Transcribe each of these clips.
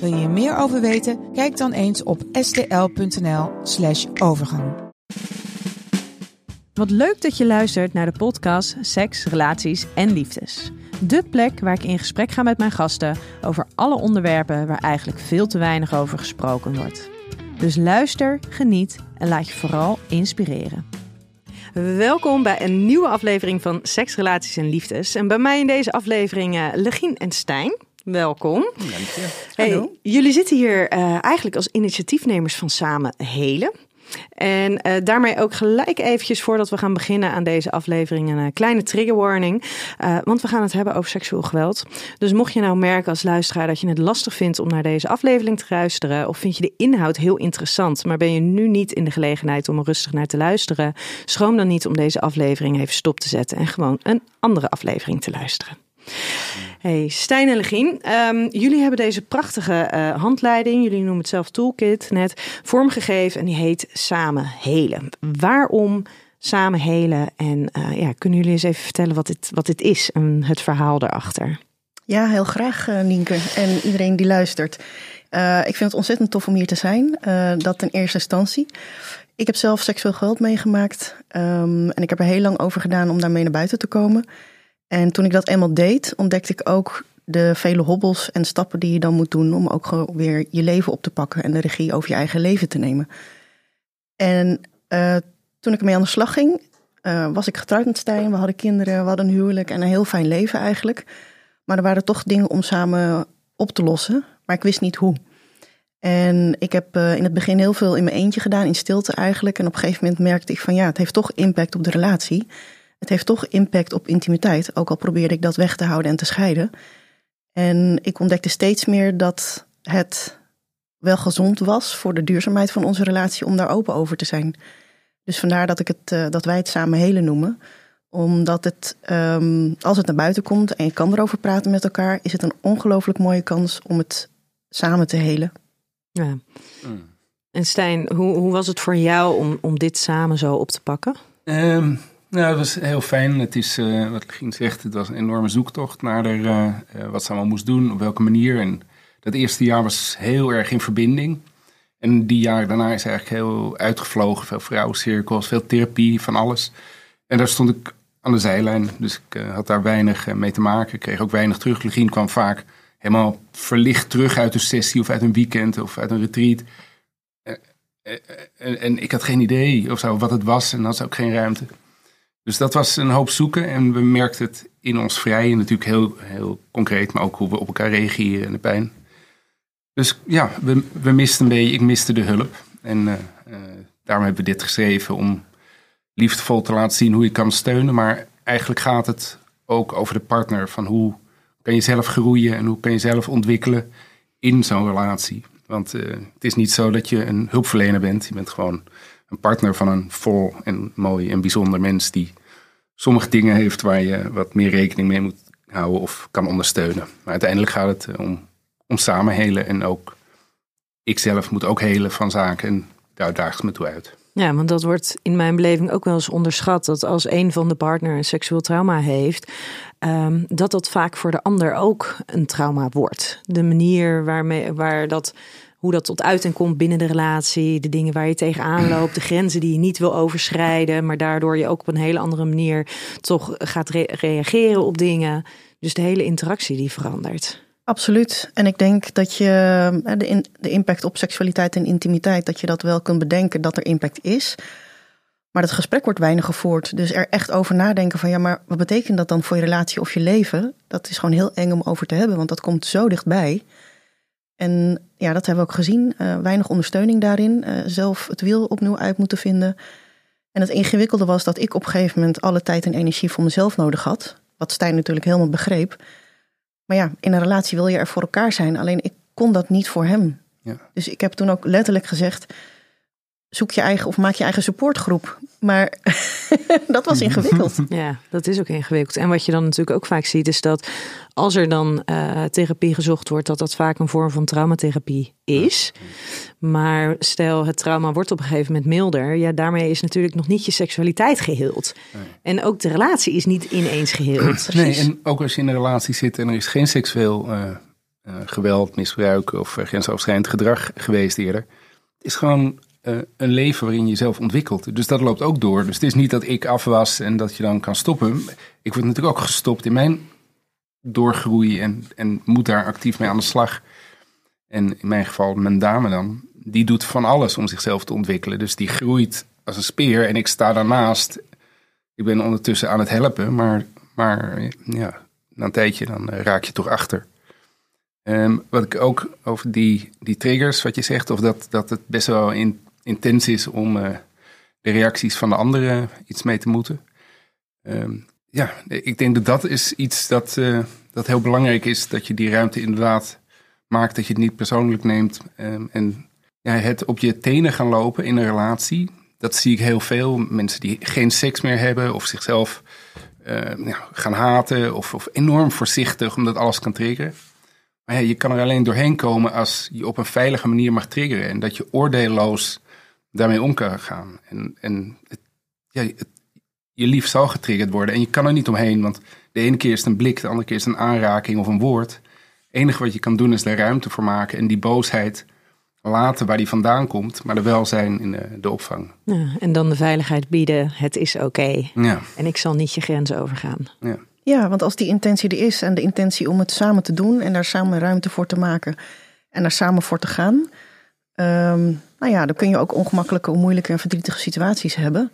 Wil je hier meer over weten? Kijk dan eens op stl.nl/slash overgang. Wat leuk dat je luistert naar de podcast Seks, Relaties en Liefdes. De plek waar ik in gesprek ga met mijn gasten over alle onderwerpen waar eigenlijk veel te weinig over gesproken wordt. Dus luister, geniet en laat je vooral inspireren. Welkom bij een nieuwe aflevering van Seks, Relaties en Liefdes. En bij mij in deze aflevering uh, Legien en Stijn. Welkom. Dank je. Hey, jullie zitten hier uh, eigenlijk als initiatiefnemers van Samen Helen. En uh, daarmee ook gelijk eventjes voordat we gaan beginnen aan deze aflevering een kleine trigger warning. Uh, want we gaan het hebben over seksueel geweld. Dus mocht je nou merken als luisteraar dat je het lastig vindt om naar deze aflevering te luisteren. Of vind je de inhoud heel interessant, maar ben je nu niet in de gelegenheid om er rustig naar te luisteren. Schroom dan niet om deze aflevering even stop te zetten en gewoon een andere aflevering te luisteren. Hey, Stijn en Legien, um, jullie hebben deze prachtige uh, handleiding, jullie noemen het zelf toolkit, net vormgegeven en die heet Samen Helen. Waarom Samen Helen en uh, ja, kunnen jullie eens even vertellen wat dit, wat dit is en het verhaal daarachter? Ja, heel graag uh, Nienke en iedereen die luistert. ik vind het ontzettend tof om hier te zijn, dat in eerste instantie. Ik heb zelf seksueel geweld meegemaakt um, en ik heb er heel lang over gedaan om daarmee naar buiten te komen. En toen ik dat eenmaal deed, ontdekte ik ook de vele hobbels en stappen die je dan moet doen om ook weer je leven op te pakken en de regie over je eigen leven te nemen. En uh, toen ik ermee aan de slag ging, uh, was ik getrouwd met Stijn. We hadden kinderen, we hadden een huwelijk en een heel fijn leven eigenlijk. Maar er waren toch dingen om samen op te lossen, maar ik wist niet hoe. En ik heb uh, in het begin heel veel in mijn eentje gedaan, in stilte eigenlijk. En op een gegeven moment merkte ik van ja, het heeft toch impact op de relatie het heeft toch impact op intimiteit, ook al probeerde ik dat weg te houden en te scheiden. En ik ontdekte steeds meer dat het wel gezond was voor de duurzaamheid van onze relatie om daar open over te zijn. Dus vandaar dat, ik het, uh, dat wij het samen helen noemen. Omdat het, um, als het naar buiten komt en je kan erover praten met elkaar, is het een ongelooflijk mooie kans om het samen te helen. Ja. Mm. En Stijn, hoe, hoe was het voor jou om, om dit samen zo op te pakken? Um, nou, het was heel fijn. Het is, uh, wat Gien zegt, het was een enorme zoektocht naar de, uh, wat ze allemaal moest doen, op welke manier. En dat eerste jaar was heel erg in verbinding. En die jaar daarna is eigenlijk heel uitgevlogen. Veel vrouwencirkels, veel therapie, van alles. En daar stond ik aan de zijlijn. Dus ik had daar weinig mee te maken. Ik kreeg ook weinig terug. Legien kwam vaak helemaal verlicht terug uit een sessie of uit een weekend of uit een retreat. En, en ik had geen idee of zo wat het was en had ze ook geen ruimte. Dus dat was een hoop zoeken en we merkten het in ons vrijen natuurlijk heel, heel concreet, maar ook hoe we op elkaar reageren en de pijn. Dus ja, we, we misten een beetje, ik miste de hulp. En uh, daarom hebben we dit geschreven om liefdevol te laten zien hoe je kan steunen. Maar eigenlijk gaat het ook over de partner, van hoe kan je zelf groeien en hoe kan je zelf ontwikkelen in zo'n relatie. Want uh, het is niet zo dat je een hulpverlener bent, je bent gewoon een partner van een vol en mooi en bijzonder mens die sommige dingen heeft waar je wat meer rekening mee moet houden of kan ondersteunen. Maar uiteindelijk gaat het eh, om, om samen helen en ook ik zelf moet ook helen van zaken en daar daagt me toe uit. Ja, want dat wordt in mijn beleving ook wel eens onderschat. Dat als een van de partner een seksueel trauma heeft, um, dat dat vaak voor de ander ook een trauma wordt. De manier waarmee, waar dat hoe dat tot uiting komt binnen de relatie, de dingen waar je tegenaan loopt, de grenzen die je niet wil overschrijden, maar daardoor je ook op een hele andere manier toch gaat re reageren op dingen. Dus de hele interactie die verandert. Absoluut. En ik denk dat je de, in, de impact op seksualiteit en intimiteit, dat je dat wel kunt bedenken dat er impact is. Maar het gesprek wordt weinig gevoerd. Dus er echt over nadenken van ja, maar wat betekent dat dan voor je relatie of je leven? Dat is gewoon heel eng om over te hebben, want dat komt zo dichtbij. En ja, dat hebben we ook gezien. Uh, weinig ondersteuning daarin. Uh, zelf het wiel opnieuw uit moeten vinden. En het ingewikkelde was dat ik op een gegeven moment alle tijd en energie voor mezelf nodig had. Wat Stijn natuurlijk helemaal begreep. Maar ja, in een relatie wil je er voor elkaar zijn. Alleen ik kon dat niet voor hem Ja. Dus ik heb toen ook letterlijk gezegd, zoek je eigen of maak je eigen supportgroep. Maar dat was ingewikkeld. Ja, dat is ook ingewikkeld. En wat je dan natuurlijk ook vaak ziet, is dat als er dan uh, therapie gezocht wordt, dat dat vaak een vorm van traumatherapie is. Maar stel, het trauma wordt op een gegeven moment milder. Ja, daarmee is natuurlijk nog niet je seksualiteit geheeld. Nee. En ook de relatie is niet ineens geheeld. Nee, en ook als je in een relatie zit en er is geen seksueel uh, uh, geweld, misbruik of grensoverschrijdend gedrag geweest eerder. Het is gewoon uh, een leven waarin je jezelf ontwikkelt. Dus dat loopt ook door. Dus het is niet dat ik af was en dat je dan kan stoppen. Ik word natuurlijk ook gestopt in mijn doorgroei en, en moet daar actief mee aan de slag. En in mijn geval mijn dame dan, die doet van alles om zichzelf te ontwikkelen. Dus die groeit als een speer en ik sta daarnaast. Ik ben ondertussen aan het helpen, maar, maar ja, na een tijdje dan raak je toch achter. Um, wat ik ook over die, die triggers, wat je zegt, of dat, dat het best wel in, intens is om uh, de reacties van de anderen iets mee te moeten. Um, ja, ik denk dat dat is iets dat, uh, dat heel belangrijk is, dat je die ruimte inderdaad maakt, dat je het niet persoonlijk neemt. Um, en het op je tenen gaan lopen in een relatie, dat zie ik heel veel. Mensen die geen seks meer hebben of zichzelf ja, gaan haten of, of enorm voorzichtig omdat alles kan triggeren. Maar je kan er alleen doorheen komen als je op een veilige manier mag triggeren. En dat je oordeelloos daarmee om kan gaan. En, en het, ja, het, je lief zal getriggerd worden. En je kan er niet omheen. Want de ene keer is het een blik, de andere keer is het een aanraking of een woord. Het enige wat je kan doen is er ruimte voor maken. En die boosheid laten waar die vandaan komt. Maar er wel zijn in de, de opvang. Ja, en dan de veiligheid bieden. Het is oké. Okay. Ja. En ik zal niet je grenzen overgaan. Ja. Ja, want als die intentie er is en de intentie om het samen te doen en daar samen ruimte voor te maken en daar samen voor te gaan, um, nou ja, dan kun je ook ongemakkelijke, moeilijke en verdrietige situaties hebben.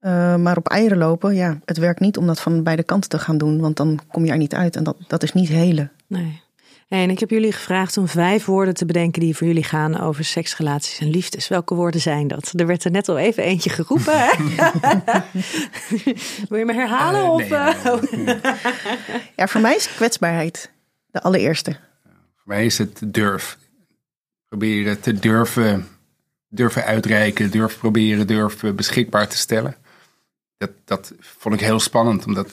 Uh, maar op eieren lopen, ja, het werkt niet om dat van beide kanten te gaan doen, want dan kom je er niet uit en dat, dat is niet helen. Nee. En ik heb jullie gevraagd om vijf woorden te bedenken die voor jullie gaan over seksrelaties en liefdes. Welke woorden zijn dat? Er werd er net al even eentje geroepen. Hè? Wil je me herhalen? Uh, of, uh... ja, voor mij is kwetsbaarheid de allereerste. Voor mij is het durf. Proberen te durven, durven uitreiken, durven proberen, durven beschikbaar te stellen. Dat, dat vond ik heel spannend, omdat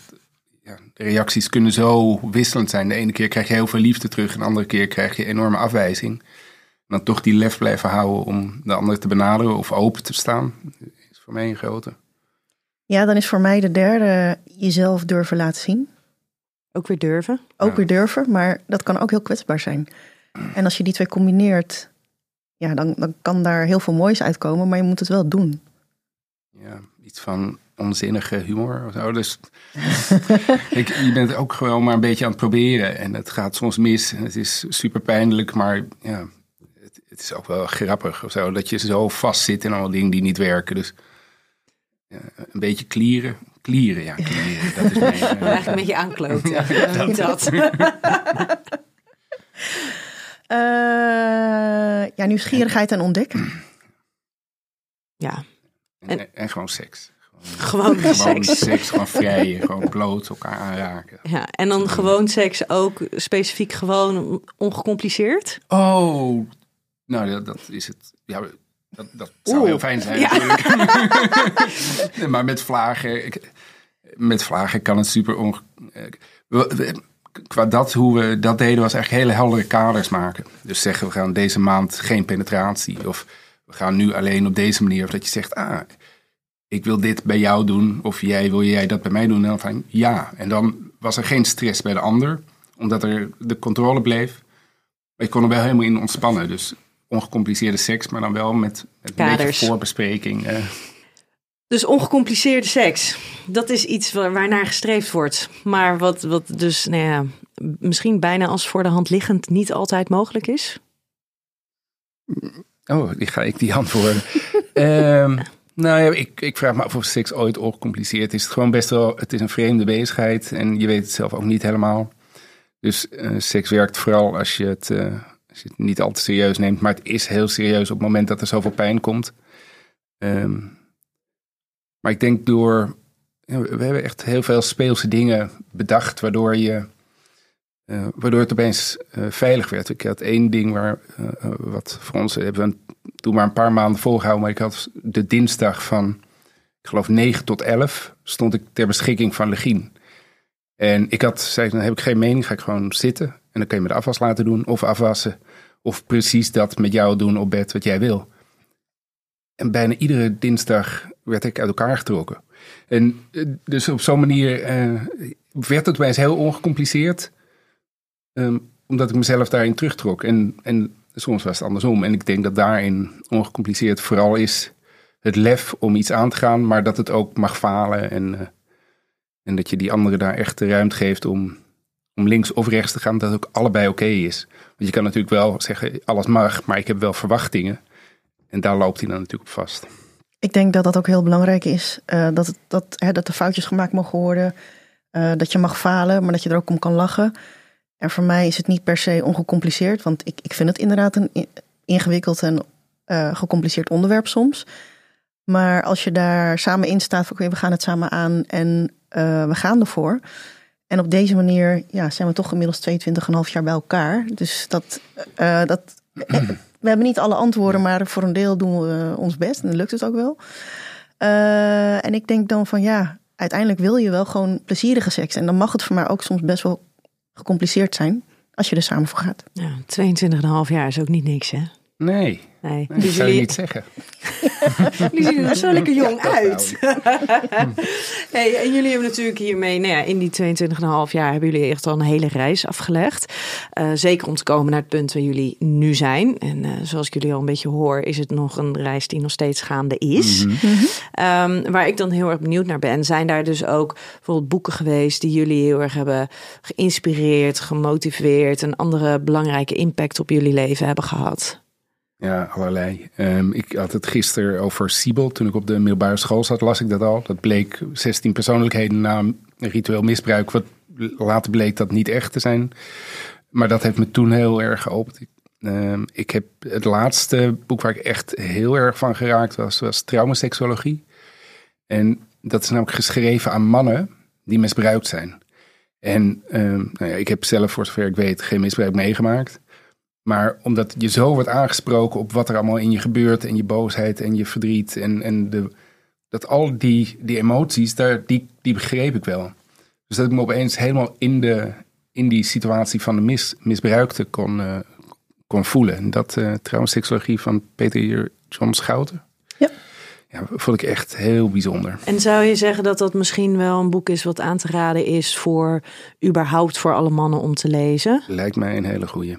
ja, de reacties kunnen zo wisselend zijn. De ene keer krijg je heel veel liefde terug, en de andere keer krijg je enorme afwijzing. En dan toch die lef blijven houden om de ander te benaderen of open te staan, is voor mij een grote. Ja, dan is voor mij de derde jezelf durven laten zien. Ook weer durven? Ook ja. weer durven, maar dat kan ook heel kwetsbaar zijn. En als je die twee combineert, ja, dan, dan kan daar heel veel moois uitkomen, maar je moet het wel doen. Ja, iets van onzinnige humor of zo. Dus ik, je bent ook gewoon maar een beetje aan het proberen. En het gaat soms mis. Het is super pijnlijk, maar ja, het, het is ook wel grappig of zo. Dat je zo vast zit in allemaal dingen die niet werken. Dus ja, een beetje klieren. Klieren, ja, klieren. Dat is mijn, uh, Eigenlijk een beetje aankloot. Ja, dat. dat. Uh, ja, nieuwsgierigheid en ontdekken. Ja. En, en, en gewoon seks. Gewoon, gewoon seks. seks. Gewoon vrijen, gewoon bloot elkaar aanraken. Ja, en dan gewoon seks ook specifiek gewoon ongecompliceerd? Oh, nou dat, dat is het. Ja, dat, dat zou Oeh. heel fijn zijn ja. natuurlijk. nee, maar met vlagen, ik, met vlagen kan het super onge... Qua dat, hoe we dat deden, was eigenlijk hele heldere kaders maken. Dus zeggen, we gaan deze maand geen penetratie. Of we gaan nu alleen op deze manier. Of dat je zegt, ah, ik wil dit bij jou doen, of jij wil jij dat bij mij doen? En dan van ja. En dan was er geen stress bij de ander, omdat er de controle bleef. Maar je kon er wel helemaal in ontspannen. Dus ongecompliceerde seks, maar dan wel met, met een beetje voorbespreking. Uh. Dus ongecompliceerde seks, dat is iets waarnaar gestreefd wordt. Maar wat, wat dus nou ja, misschien bijna als voor de hand liggend niet altijd mogelijk is? Oh, die ga ik die antwoorden. um, Nou ja, ik, ik vraag me af of seks ooit ongecompliceerd is. Het gewoon best wel, het is een vreemde bezigheid en je weet het zelf ook niet helemaal. Dus uh, seks werkt vooral als je, het, uh, als je het niet al te serieus neemt, maar het is heel serieus op het moment dat er zoveel pijn komt. Um, maar ik denk door, we hebben echt heel veel speelse dingen bedacht, waardoor je Uh, waardoor het opeens uh, veilig werd. Ik had één ding waar, uh, wat voor ons hebben we toen maar een paar maanden volgehouden. Maar ik had de dinsdag van, ik geloof 9 tot 11, stond ik ter beschikking van Legien. En ik had, zei, dan heb ik geen mening, ga ik gewoon zitten. En dan kun je me de afwas laten doen of afwassen. Of precies dat met jou doen op bed wat jij wil. En bijna iedere dinsdag werd ik uit elkaar getrokken. En dus op zo'n manier werd het wijs heel ongecompliceerd. Um, omdat ik mezelf daarin terugtrok. En, en soms was het andersom. En ik denk dat daarin ongecompliceerd vooral is het lef om iets aan te gaan, maar dat het ook mag falen. En, uh, en dat je die anderen daar echt de ruimte geeft om, om links of rechts te gaan, dat het ook allebei oké is. Want je kan natuurlijk wel zeggen, alles mag, maar ik heb wel verwachtingen. En daar loopt hij dan natuurlijk op vast. Ik denk dat dat ook heel belangrijk is. Uh, dat, dat, hè, dat er foutjes gemaakt mogen worden. Uh, dat je mag falen, maar dat je er ook om kan lachen. En voor mij is het niet per se ongecompliceerd, want ik, ik vind het inderdaad een ingewikkeld en uh, gecompliceerd onderwerp soms. Maar als je daar samen in staat, oké, we gaan het samen aan en we gaan ervoor. En op deze manier ja, zijn we toch inmiddels 22,5 jaar bij elkaar. Dus dat, dat, we hebben niet alle antwoorden, maar voor een deel doen we ons best en dan lukt het ook wel. en ik denk dan van ja, uiteindelijk wil je wel gewoon plezierige seks. En dan mag het voor mij ook soms best wel gecompliceerd zijn als je er samen voor gaat. Ja, 22,5 jaar is ook niet niks, hè? Nee. Nee, dat zou jullie... je niet zeggen. die zien er zo lekker jong uit. hey, en jullie hebben natuurlijk hiermee, nou ja, in die 22,5 jaar hebben jullie echt al een hele reis afgelegd. Uh, zeker om te komen naar het punt waar jullie nu zijn. En uh, zoals ik jullie al een beetje hoor, is het nog een reis die nog steeds gaande is. Mm -hmm. um, waar ik dan heel erg benieuwd naar ben, zijn daar dus ook bijvoorbeeld boeken geweest die jullie heel erg hebben geïnspireerd, gemotiveerd, een andere belangrijke impact op jullie leven hebben gehad? Ja, allerlei. Um, ik had het gisteren over Siebel. Toen ik op de middelbare school zat, las ik dat al. Dat bleek 16 persoonlijkheden na ritueel misbruik. Wat later bleek dat niet echt te zijn. Maar dat heeft me toen heel erg geopend. Ik, um, ik heb het laatste boek waar ik echt heel erg van geraakt was, was Traumaseksologie. En dat is namelijk geschreven aan mannen die misbruikt zijn. En um, nou ja, ik heb zelf, voor zover ik weet, geen misbruik meegemaakt. Maar omdat je zo wordt aangesproken op wat er allemaal in je gebeurt en je boosheid en je verdriet en, en de, dat al die, die emoties, daar, die, die begreep ik wel. Dus dat ik me opeens helemaal in, de, in die situatie van de mis, misbruikte kon, uh, kon voelen. En dat uh, trouwens seksologie van Peter John Schouten. Ja. Ja, vond ik echt heel bijzonder. En zou je zeggen dat dat misschien wel een boek is wat aan te raden is voor überhaupt voor alle mannen om te lezen? Lijkt mij een hele goeie.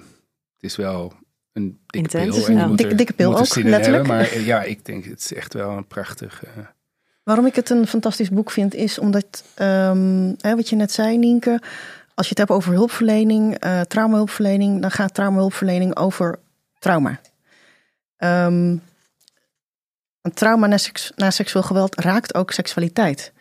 Het is wel een dikke Intens, pil. En ja. Dikke, er- dikke pil ook, letterlijk. hebben, maar eh, ja, ik denk het is echt wel een prachtig... eh, Waarom ik het een fantastisch boek vind, is omdat, ehm, hè, wat je net zei, Nienke, als je het hebt over hulpverlening, eh traumahulpverlening, dan gaat traumahulpverlening over trauma. Ehm, een trauma na, seks, na seksueel geweld raakt ook seksualiteit.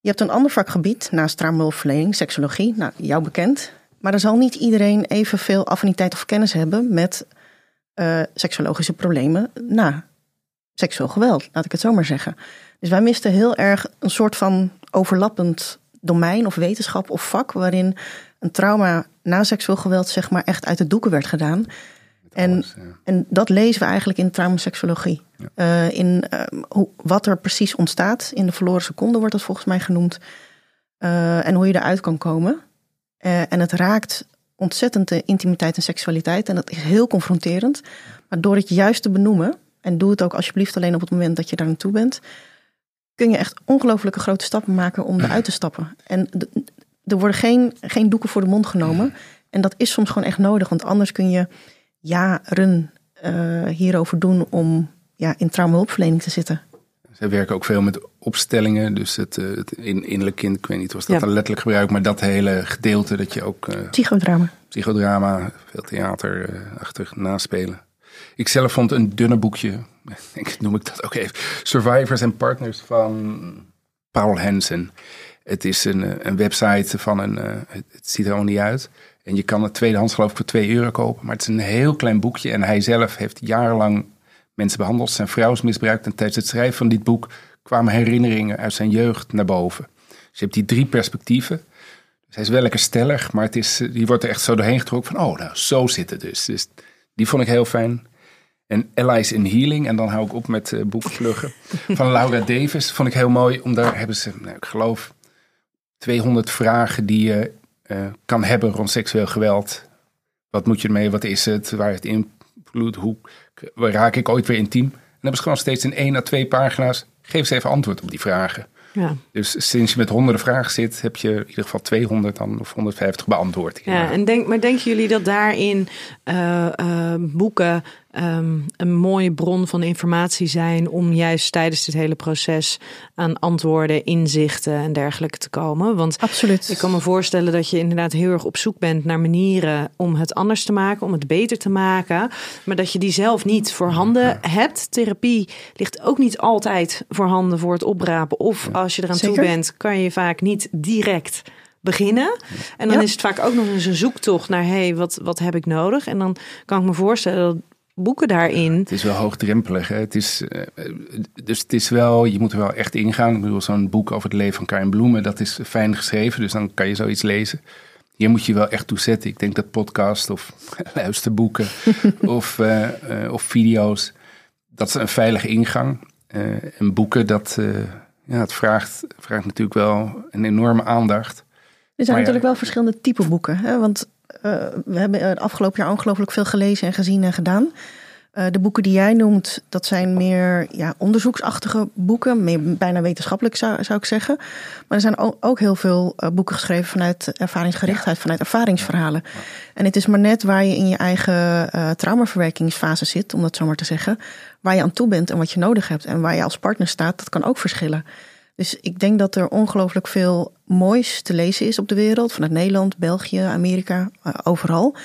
Je hebt een ander vakgebied naast traumahulpverlening, seksologie, nou, jou bekend. Maar er zal niet iedereen evenveel affiniteit of kennis hebben met eh seksuologische problemen na seksueel geweld, laat ik het zo maar zeggen. Dus wij misten heel erg een soort van overlappend domein of wetenschap of vak waarin een trauma na seksueel geweld zeg maar echt uit de doeken werd gedaan. En, alles, ja. en dat lezen we eigenlijk in traumaseksologie. Eh, in eh, hoe, wat er precies ontstaat. In de verloren seconde wordt dat volgens mij genoemd. En hoe je eruit kan komen. Eh, en het raakt ontzettend de intimiteit en seksualiteit. En dat is heel confronterend. Maar door het juist te benoemen, en doe het ook alsjeblieft alleen op het moment dat je daar naartoe bent, kun je echt ongelooflijke grote stappen maken om eruit te stappen. En er worden geen, geen doeken voor de mond genomen. En dat is soms gewoon echt nodig, want anders kun je jaren eh, hierover doen om ja, in traumahulpverlening te zitten. Zij werken ook veel met opstellingen. Dus het, eh, het in, innerlijk kind, ik weet niet of dat Ja. dan letterlijk gebruikt, maar dat hele gedeelte dat je ook eh, Psychodrama. psychodrama, veel theater eh, achter naspelen. Ik zelf vond een dunne boekje, ik noem ik dat ook even, Survivors and Partners van Paul Hansen. Het is een, eh, een website van een, eh, het, ziet er allemaal niet uit. En je kan het tweedehands geloof ik voor 2 euro kopen. Maar het is een heel klein boekje. En hij zelf heeft jarenlang mensen behandeld. Zijn vrouw is misbruikt. En tijdens het schrijven van dit boek kwamen herinneringen uit zijn jeugd naar boven. Dus je hebt die drie perspectieven. Dus hij is wel lekker stellig, maar het is, die wordt er echt zo doorheen getrokken van, oh, nou, zo zit het dus. Dus die vond ik heel fijn. En Allies in Healing, en dan hou ik op met uh, boekvluggen, van Laura Davis. Vond ik heel mooi, om daar hebben ze, nou, ik geloof, 200 vragen die je uh, kan hebben rond seksueel geweld. Wat moet je ermee, wat is het, waar het hoe raak ik ooit weer intiem? En dan hebben ze gewoon steeds in één à twee pagina's, geef eens even antwoord op die vragen. Ja. Dus sinds je met honderden vragen zit, heb je in ieder geval 200 dan, of 150 beantwoord. Ja, en denk, maar denken jullie dat daarin uh, uh, boeken um, een mooie bron van informatie zijn om juist tijdens dit hele proces aan antwoorden, inzichten en dergelijke te komen. Want Absoluut. ik kan me voorstellen dat je inderdaad heel erg op zoek bent naar manieren om het anders te maken, om het beter te maken, maar dat je die zelf niet voorhanden hebt. Therapie ligt ook niet altijd voorhanden voor het oprapen. Of als je eraan toe bent, kan je vaak niet direct beginnen. En dan is het vaak ook nog eens een zoektocht naar, hé, hey, wat, wat heb ik nodig? En dan kan ik me voorstellen dat boeken daarin. Het is wel hoogdrempelig. Hè? Het is, uh, dus het is wel, je moet er wel echt ingaan. Ik bedoel, zo'n boek over het leven van Karin Bloemen, dat is fijn geschreven, dus dan kan je zoiets lezen. Hier moet je wel echt toe zetten. Ik denk dat podcast of luisterboeken of, uh, uh, of video's, dat is een veilige ingang. en boeken, dat ja, het vraagt, vraagt natuurlijk wel een enorme aandacht. Er zijn natuurlijk wel verschillende type boeken. Hè? Want uh, we hebben het afgelopen jaar ongelooflijk veel gelezen en gezien en gedaan. Uh, de boeken die jij noemt, dat zijn meer ja, onderzoeksachtige boeken. Meer, bijna wetenschappelijk zou, zou ik zeggen. Maar er zijn ook, heel veel uh, boeken geschreven vanuit ervaringsgerichtheid, vanuit ervaringsverhalen. En het is maar net waar je in je eigen traumaverwerkingsfase zit, om dat zo maar te zeggen. Waar je aan toe bent en wat je nodig hebt. En waar je als partner staat, dat kan ook verschillen. Dus ik denk dat er ongelooflijk veel moois te lezen is op de wereld. Vanuit Nederland, België, Amerika, uh, overal.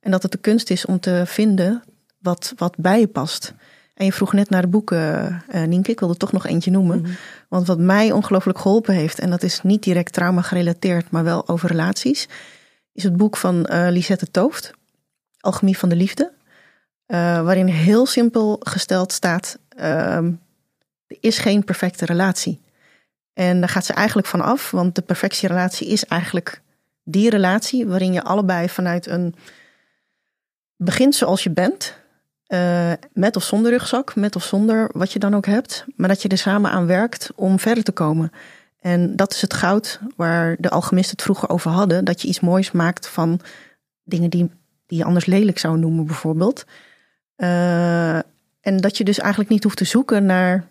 En dat het de kunst is om te vinden wat, wat bij je past. En je vroeg net naar de boeken, uh, Nienke. Ik wilde toch nog eentje noemen. Mm -hmm. Want wat mij ongelooflijk geholpen heeft... en dat is niet direct trauma gerelateerd, maar wel over relaties... is het boek van uh, Lisette Tooft. Alchemie van de Liefde. waarin heel simpel gesteld staat... er is geen perfecte relatie. En daar gaat ze eigenlijk van af, want de perfectierelatie is eigenlijk die relatie waarin je allebei vanuit een begint zoals je bent, uh, met of zonder rugzak, met of zonder wat je dan ook hebt, maar dat je er samen aan werkt om verder te komen. En dat is het goud waar de alchemisten het vroeger over hadden, dat je iets moois maakt van dingen die, die je anders lelijk zou noemen, bijvoorbeeld. Uh, en dat je dus eigenlijk niet hoeft te zoeken naar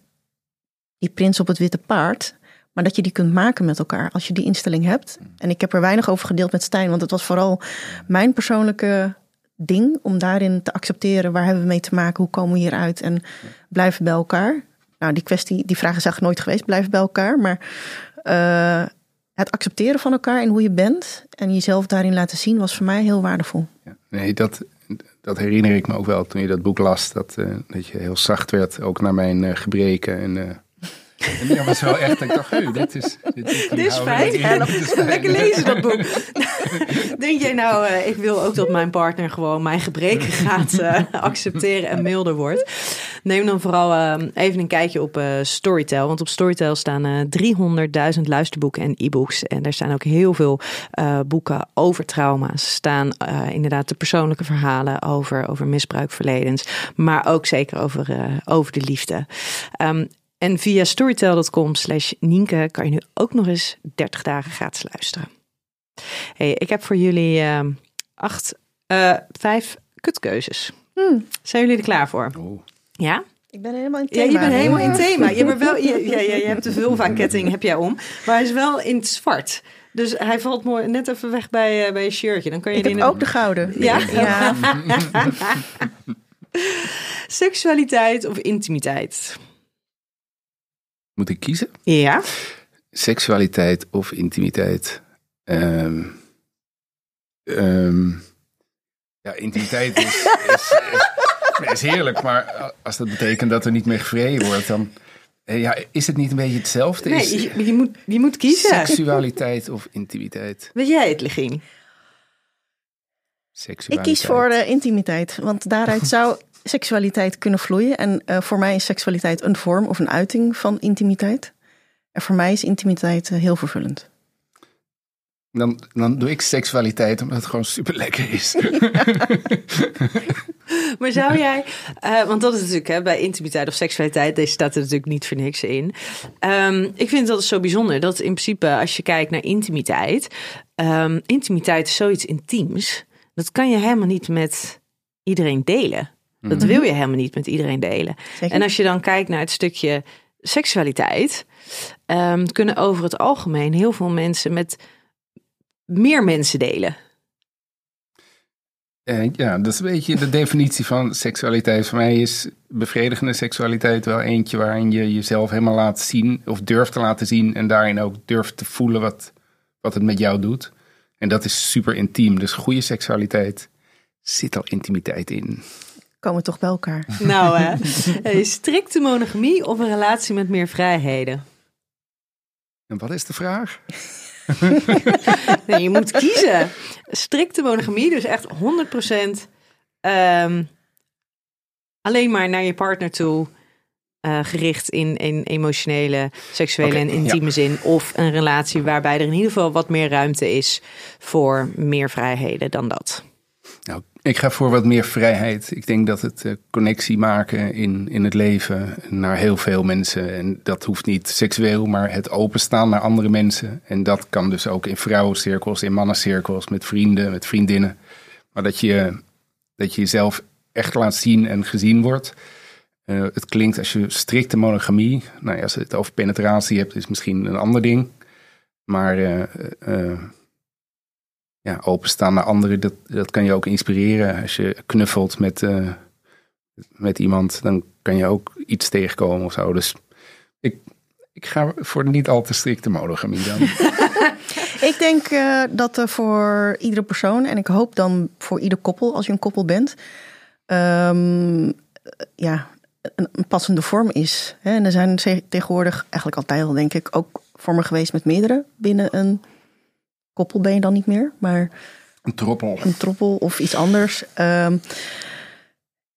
die prins op het witte paard, maar dat je die kunt maken met elkaar als je die instelling hebt. En ik heb er weinig over gedeeld met Stijn, want het was vooral mijn persoonlijke ding om daarin te accepteren waar hebben we mee te maken, hoe komen we hieruit en blijven bij elkaar. Nou, die kwestie, die vraag is eigenlijk nooit geweest, blijven bij elkaar. Maar uh, het accepteren van elkaar en hoe je bent en jezelf daarin laten zien was voor mij heel waardevol. Ja, nee, dat, dat herinner ik me ook wel toen je dat boek las. Dat, uh, dat je heel zacht werd, ook naar mijn uh, gebreken en en was wel echt, ik dacht, hey, dit is... Dit, dit, dit is fijn. Lekker lezen dat boek. Denk jij nou, uh, ik wil ook dat mijn partner gewoon mijn gebreken gaat uh, accepteren en milder wordt. Neem dan vooral uh, even een kijkje op Storytel. Want op Storytel staan 300.000 luisterboeken en e-books. En er staan ook heel veel boeken over trauma's. staan inderdaad de persoonlijke verhalen over, over misbruikverledens. Maar ook zeker over, over de liefde. Um, en via storytel.com slash Nienke kan je nu ook nog eens 30 dagen gratis luisteren. Hey, ik heb voor jullie uh, acht, uh, vijf kutkeuzes. Hmm. Zijn jullie er klaar voor? Oh. Ja? Ik ben helemaal in thema. Ja, je bent helemaal in thema. Je, bent wel, je, ja, ja, je hebt de vulva-ketting heb jij om. Maar hij is wel in het zwart. Dus hij valt mooi net even weg bij, uh, bij je shirtje. Dan kan je ik heb ook de gouden. Ja? ja. Seksualiteit of intimiteit? Moet ik kiezen? Ja. Seksualiteit of intimiteit? Um, um, ja, intimiteit is, is, is, is, heerlijk, maar als dat betekent dat er niet meer gevreden wordt, dan ja, is het niet een beetje hetzelfde? Nee, is, je, je, moet, je moet kiezen. Seksualiteit of intimiteit? Weet jij het, Legien? Ik kies voor uh, intimiteit, want daaruit zou seksualiteit kunnen vloeien. En uh, voor mij is seksualiteit een vorm of een uiting van intimiteit. En voor mij is intimiteit uh, heel vervullend. Dan, dan doe ik seksualiteit omdat het gewoon super lekker is. Maar zou jij, eh, want dat is natuurlijk hè, bij intimiteit of seksualiteit, deze staat er natuurlijk niet voor niks in. Ehm, ik vind dat zo bijzonder dat in principe, als je kijkt naar intimiteit, ehm, intimiteit is zoiets intiems. Dat kan je helemaal niet met iedereen delen. Dat wil je helemaal niet met iedereen delen. Zeker. En als je dan kijkt naar het stukje seksualiteit, ehm, kunnen over het algemeen heel veel mensen met meer mensen delen. Eh, ja, dat is een beetje de definitie van seksualiteit. Voor mij is bevredigende seksualiteit wel eentje waarin je jezelf helemaal laat zien of durft te laten zien en daarin ook durft te voelen wat, wat het met jou doet. En dat is super intiem. Dus goede seksualiteit zit al intimiteit in. Komen toch bij elkaar. Nou, hè? Hey, strikte monogamie of een relatie met meer vrijheden? En wat is de vraag? Nee, je moet kiezen. Strikte monogamie, dus echt 100% ehm, alleen maar naar je partner toe eh, gericht in, in emotionele, seksuele en intieme zin. Of een relatie waarbij er in ieder geval wat meer ruimte is voor meer vrijheden dan dat. Ik ga voor wat meer vrijheid. Ik denk dat het eh, connectie maken in, in het leven naar heel veel mensen. En dat hoeft niet seksueel, maar het openstaan naar andere mensen. En dat kan dus ook in vrouwencirkels, in mannencirkels, met vrienden, met vriendinnen. Maar dat je, dat je jezelf echt laat zien en gezien wordt. Eh, het klinkt als je strikte monogamie, nou ja, als je het over penetratie hebt, is misschien een ander ding. Maar eh, ja, openstaan naar anderen, dat, dat kan je ook inspireren. Als je knuffelt met, eh, met iemand, dan kan je ook iets tegenkomen of zo. Dus ik, ik ga voor niet al te strikte monogamie dan. Ik denk eh, dat er voor iedere persoon, en ik hoop dan voor ieder koppel, als je een koppel bent, ehm, ja, een, een passende vorm is. En er zijn tegenwoordig eigenlijk altijd al, denk ik, ook vormen geweest met meerdere binnen een koppel ben je dan niet meer, maar Een troppel. een troppel of iets anders. Ehm,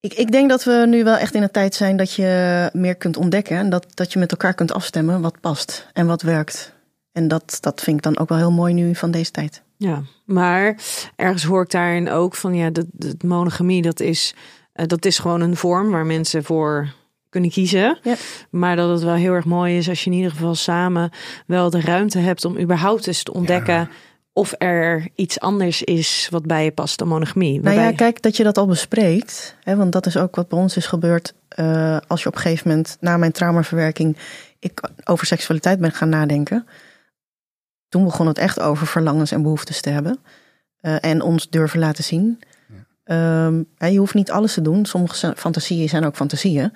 ik, ik denk dat we nu wel echt in een tijd zijn dat je meer kunt ontdekken. En dat, dat je met elkaar kunt afstemmen wat past en wat werkt. En dat, dat vind ik dan ook wel heel mooi nu van deze tijd. Ja, maar ergens hoor ik daarin ook van ja, dat, dat monogamie, dat is, eh, dat is gewoon een vorm waar mensen voor kunnen kiezen. Ja. Maar dat het wel heel erg mooi is als je in ieder geval samen wel de ruimte hebt om überhaupt eens te ontdekken of er iets anders is wat bij je past dan monogamie. Nou Waarbij- ja, kijk dat je dat al bespreekt. Hè, want dat is ook wat bij ons is gebeurd. eh, als je op een gegeven moment na mijn traumaverwerking ik over seksualiteit ben gaan nadenken. Toen begon het echt over verlangens en behoeftes te hebben. eh, en ons durven laten zien. Ehm, hè, je hoeft niet alles te doen. Sommige fantasieën zijn ook fantasieën.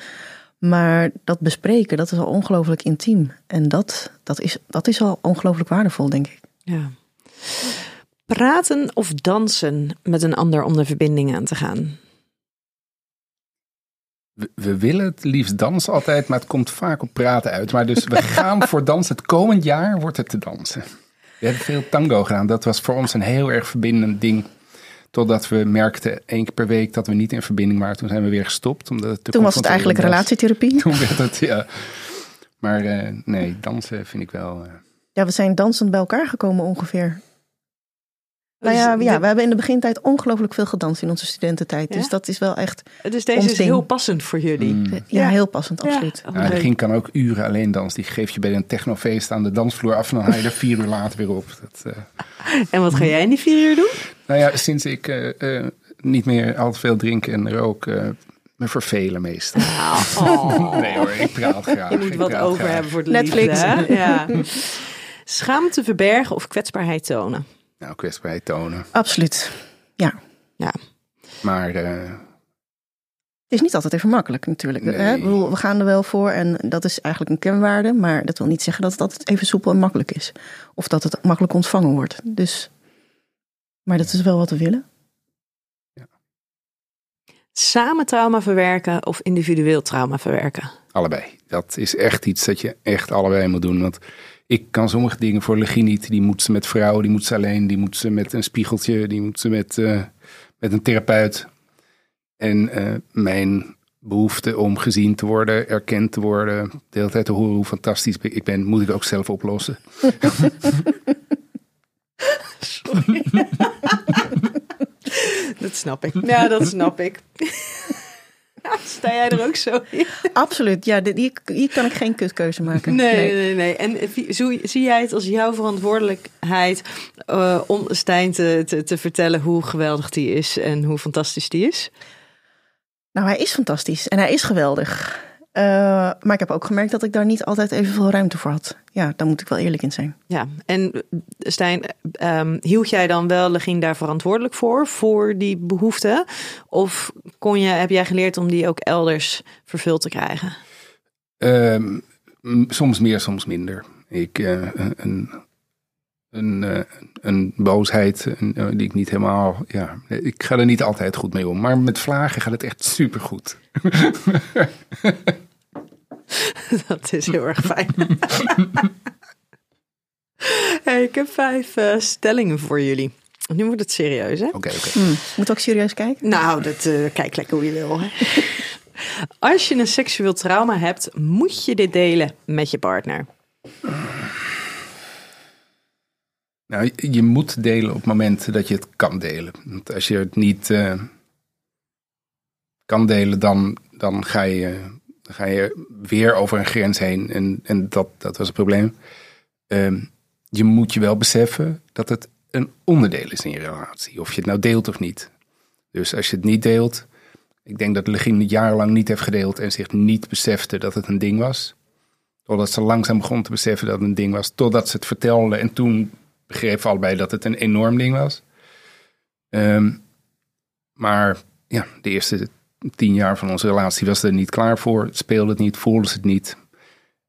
Maar dat bespreken, dat is al ongelooflijk intiem. En dat, dat, is, dat is al ongelooflijk waardevol, denk ik. Ja. Praten of dansen met een ander om de verbinding aan te gaan. We, we willen het liefst dansen altijd, maar het komt vaak op praten uit. Maar dus we gaan voor dansen. Het komend jaar wordt het te dansen. We hebben veel tango gedaan. Dat was voor ons een heel erg verbindend ding. Totdat we merkten één keer per week dat we niet in verbinding waren. Toen zijn we weer gestopt. Omdat het Toen was het eigenlijk relatietherapie. Toen werd het, ja. Maar eh, nee, dansen vind ik wel... eh, Ja, we zijn dansend bij elkaar gekomen ongeveer. Nou ja, Dus ja, dit- we hebben in de begintijd ongelooflijk veel gedanst in onze studententijd. Ja? Dus dat is wel echt Dus deze is heel passend voor jullie. mm. ja, Ja. heel passend, absoluut. Ja, oh, Ja, leuk. ging kan ook uren alleen dansen. Die geef je bij een technofeest aan de dansvloer af en dan haal je er vier uur later weer op. Dat, eh, En wat ga jij in die vier uur doen? Nou ja, sinds ik eh, eh, niet meer al te veel drink en rook, eh, me vervelen meestal. Nee hoor, ik praat graag. Oh. Je moet ik wat over graag. hebben voor de Netflix. liefde, hè? Ja. Schaamte verbergen of kwetsbaarheid tonen. Nou, kwetsbaarheid tonen. Absoluut. Ja. Maar eh, Het is niet altijd even makkelijk natuurlijk. Nee. Hè? Ik bedoel, we gaan er wel voor en dat is eigenlijk een kenwaarde. Maar dat wil niet zeggen dat het altijd even soepel en makkelijk is. Of dat het makkelijk ontvangen wordt. Dus, maar dat is wel wat we willen. Samen trauma verwerken of individueel trauma verwerken. allebei. Dat is echt iets dat je echt allebei moet doen. Want ik kan sommige dingen voor Legie niet. Die moet ze met vrouwen, die moet ze alleen. Die moet ze met een spiegeltje, die moet ze met, eh, met een therapeut. En eh, mijn behoefte om gezien te worden, erkend te worden, de hele tijd te horen hoe fantastisch ik ben, moet ik ook zelf oplossen. Sorry. dat snap ik. Ja, dat snap ik. Sta jij er ook zo in? Absoluut. Ja, dit- hier, hier kan ik geen kutkeuze maken. Nee, nee, nee. En zie jij het als jouw verantwoordelijkheid eh, om Stijn te, te, te vertellen hoe geweldig die is en hoe fantastisch die is? Nou, hij is fantastisch en hij is geweldig. Eh, maar ik heb ook gemerkt dat ik daar niet altijd evenveel ruimte voor had. Ja, daar moet ik wel eerlijk in zijn. Ja, en eh, Stijn, ehm, hield jij dan wel Legien daar verantwoordelijk voor, voor die behoeften? Of kon je, heb jij geleerd om die ook elders vervuld te krijgen? Ehm, soms meer, soms minder. Ik, eh, een, een, een, eh, een boosheid een, eh, die ik niet helemaal. Ja, ik ga er niet altijd goed mee om. Maar met vlagen gaat het echt supergoed. Dat is heel erg fijn. hey, ik heb vijf eh, stellingen voor jullie. Nu wordt het serieus, hè? Oké, oké. Hm, moet ook serieus kijken. Nou, dat, eh, kijk lekker hoe je wil. Hè? Als je een seksueel trauma hebt, moet je dit delen met je partner. Nou, je- moet delen op het moment dat je het kan delen. Want als je het niet eh, kan delen, dan, dan, ga je, dan ga je weer over een grens heen. En, en dat, dat was het probleem. Ehm, je moet je wel beseffen dat het een onderdeel is in je relatie. Of je het nou deelt of niet. Dus als je het niet deelt. Ik denk dat Legine jarenlang niet heeft gedeeld en zich niet besefte dat het een ding was. Totdat ze langzaam begon te beseffen dat het een ding was. Totdat ze het vertelde en toen begrepen allebei dat het een enorm ding was. Ehm, maar ja, de eerste tien jaar van onze relatie was er niet klaar voor. Speelde het niet, voelde ze het niet.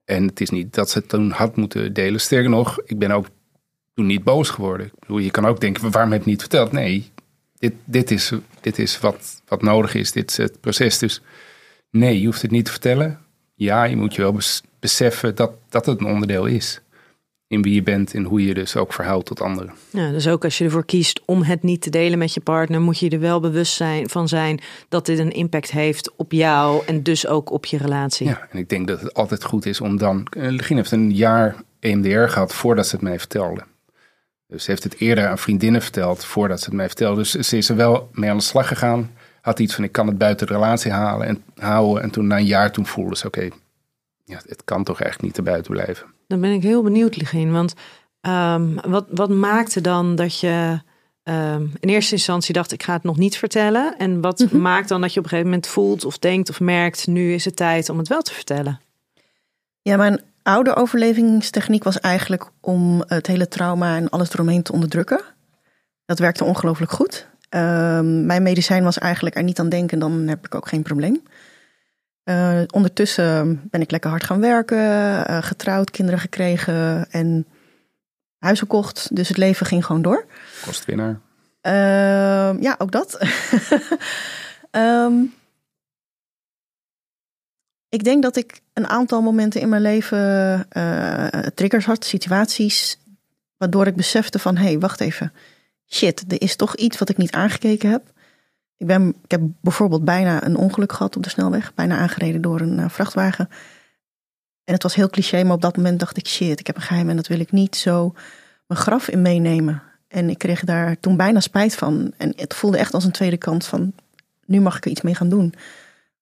En het is niet dat ze het toen had moeten delen. Sterker nog, ik ben ook toen niet boos geworden. Ik bedoel, je kan ook denken, waarom heb je het niet verteld? Nee, dit, dit is, dit is wat, wat nodig is. Dit is het proces. Dus nee, je hoeft het niet te vertellen. Ja, je moet je wel bes- beseffen dat, dat het een onderdeel is. In wie je bent en hoe je dus ook verhoudt tot anderen. Ja, dus ook als je ervoor kiest om het niet te delen met je partner, moet je er wel bewust zijn, van zijn dat dit een impact heeft op jou en dus ook op je relatie. Ja, en ik denk dat het altijd goed is om dan... eh, Legine heeft een jaar EMDR gehad voordat ze het mij vertelde. Dus ze heeft het eerder aan vriendinnen verteld voordat ze het mij vertelde. Dus ze is er wel mee aan de slag gegaan. Had iets van, ik kan het buiten de relatie halen en houden. En toen na een jaar toen voelde ze, oké, ja, het kan toch echt niet erbuiten blijven. Dan ben ik heel benieuwd, Ligien. Want ehm, wat, wat maakte dan dat je ehm, in eerste instantie dacht, ik ga het nog niet vertellen? En wat maakt dan dat je op een gegeven moment voelt of denkt of merkt, nu is het tijd om het wel te vertellen? Ja, mijn oude overlevingstechniek was eigenlijk om het hele trauma en alles eromheen te onderdrukken. Dat werkte ongelooflijk goed. Ehm, mijn medicijn was eigenlijk er niet aan denken, dan heb ik ook geen probleem. Eh, ondertussen ben ik lekker hard gaan werken, eh, getrouwd, kinderen gekregen en huis gekocht. Dus het leven ging gewoon door. Kostwinnaar. Ehm, ja, ook dat. Ehm, ik denk dat ik een aantal momenten in mijn leven eh, triggers had, situaties, waardoor ik besefte van, hé, hey, wacht even. Shit, er is toch iets wat ik niet aangekeken heb. Ik, ben, ik heb bijvoorbeeld bijna een ongeluk gehad op de snelweg, bijna aangereden door een eh, vrachtwagen. En het was heel cliché, maar op dat moment dacht ik, shit, ik heb een geheim en dat wil ik niet zo mijn graf in meenemen. En ik kreeg daar toen bijna spijt van. En het voelde echt als een tweede kant van, nu mag ik er iets mee gaan doen.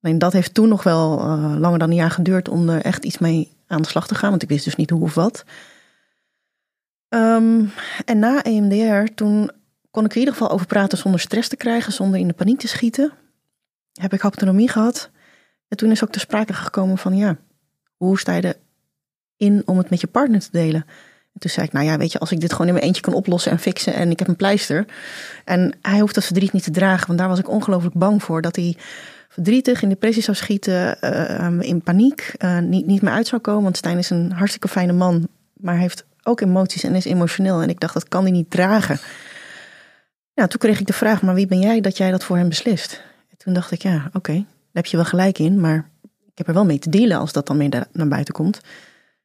Alleen dat heeft toen nog wel eh, langer dan een jaar geduurd om er echt iets mee aan de slag te gaan. Want ik wist dus niet hoe of wat. Ehm, en na EMDR, toen kon ik in ieder geval over praten zonder stress te krijgen, zonder in de paniek te schieten. Heb ik autonomie gehad. En toen is ook ter sprake gekomen van, ja, hoe sta je erin om het met je partner te delen? En toen zei ik, nou ja, weet je, als ik dit gewoon in mijn eentje kan oplossen en fixen en ik heb een pleister. En hij hoeft dat verdriet niet te dragen, want daar was ik ongelooflijk bang voor. Dat hij verdrietig in depressie zou schieten, uh, in paniek, uh, niet, niet meer uit zou komen. Want Stijn is een hartstikke fijne man, maar hij heeft ook emoties en is emotioneel. En ik dacht, dat kan hij niet dragen. Nou, toen kreeg ik de vraag, maar wie ben jij dat jij dat voor hem beslist? En toen dacht ik, ja, oké, daar heb je wel gelijk in, maar ik heb er wel mee te dealen als dat dan mee naar buiten komt.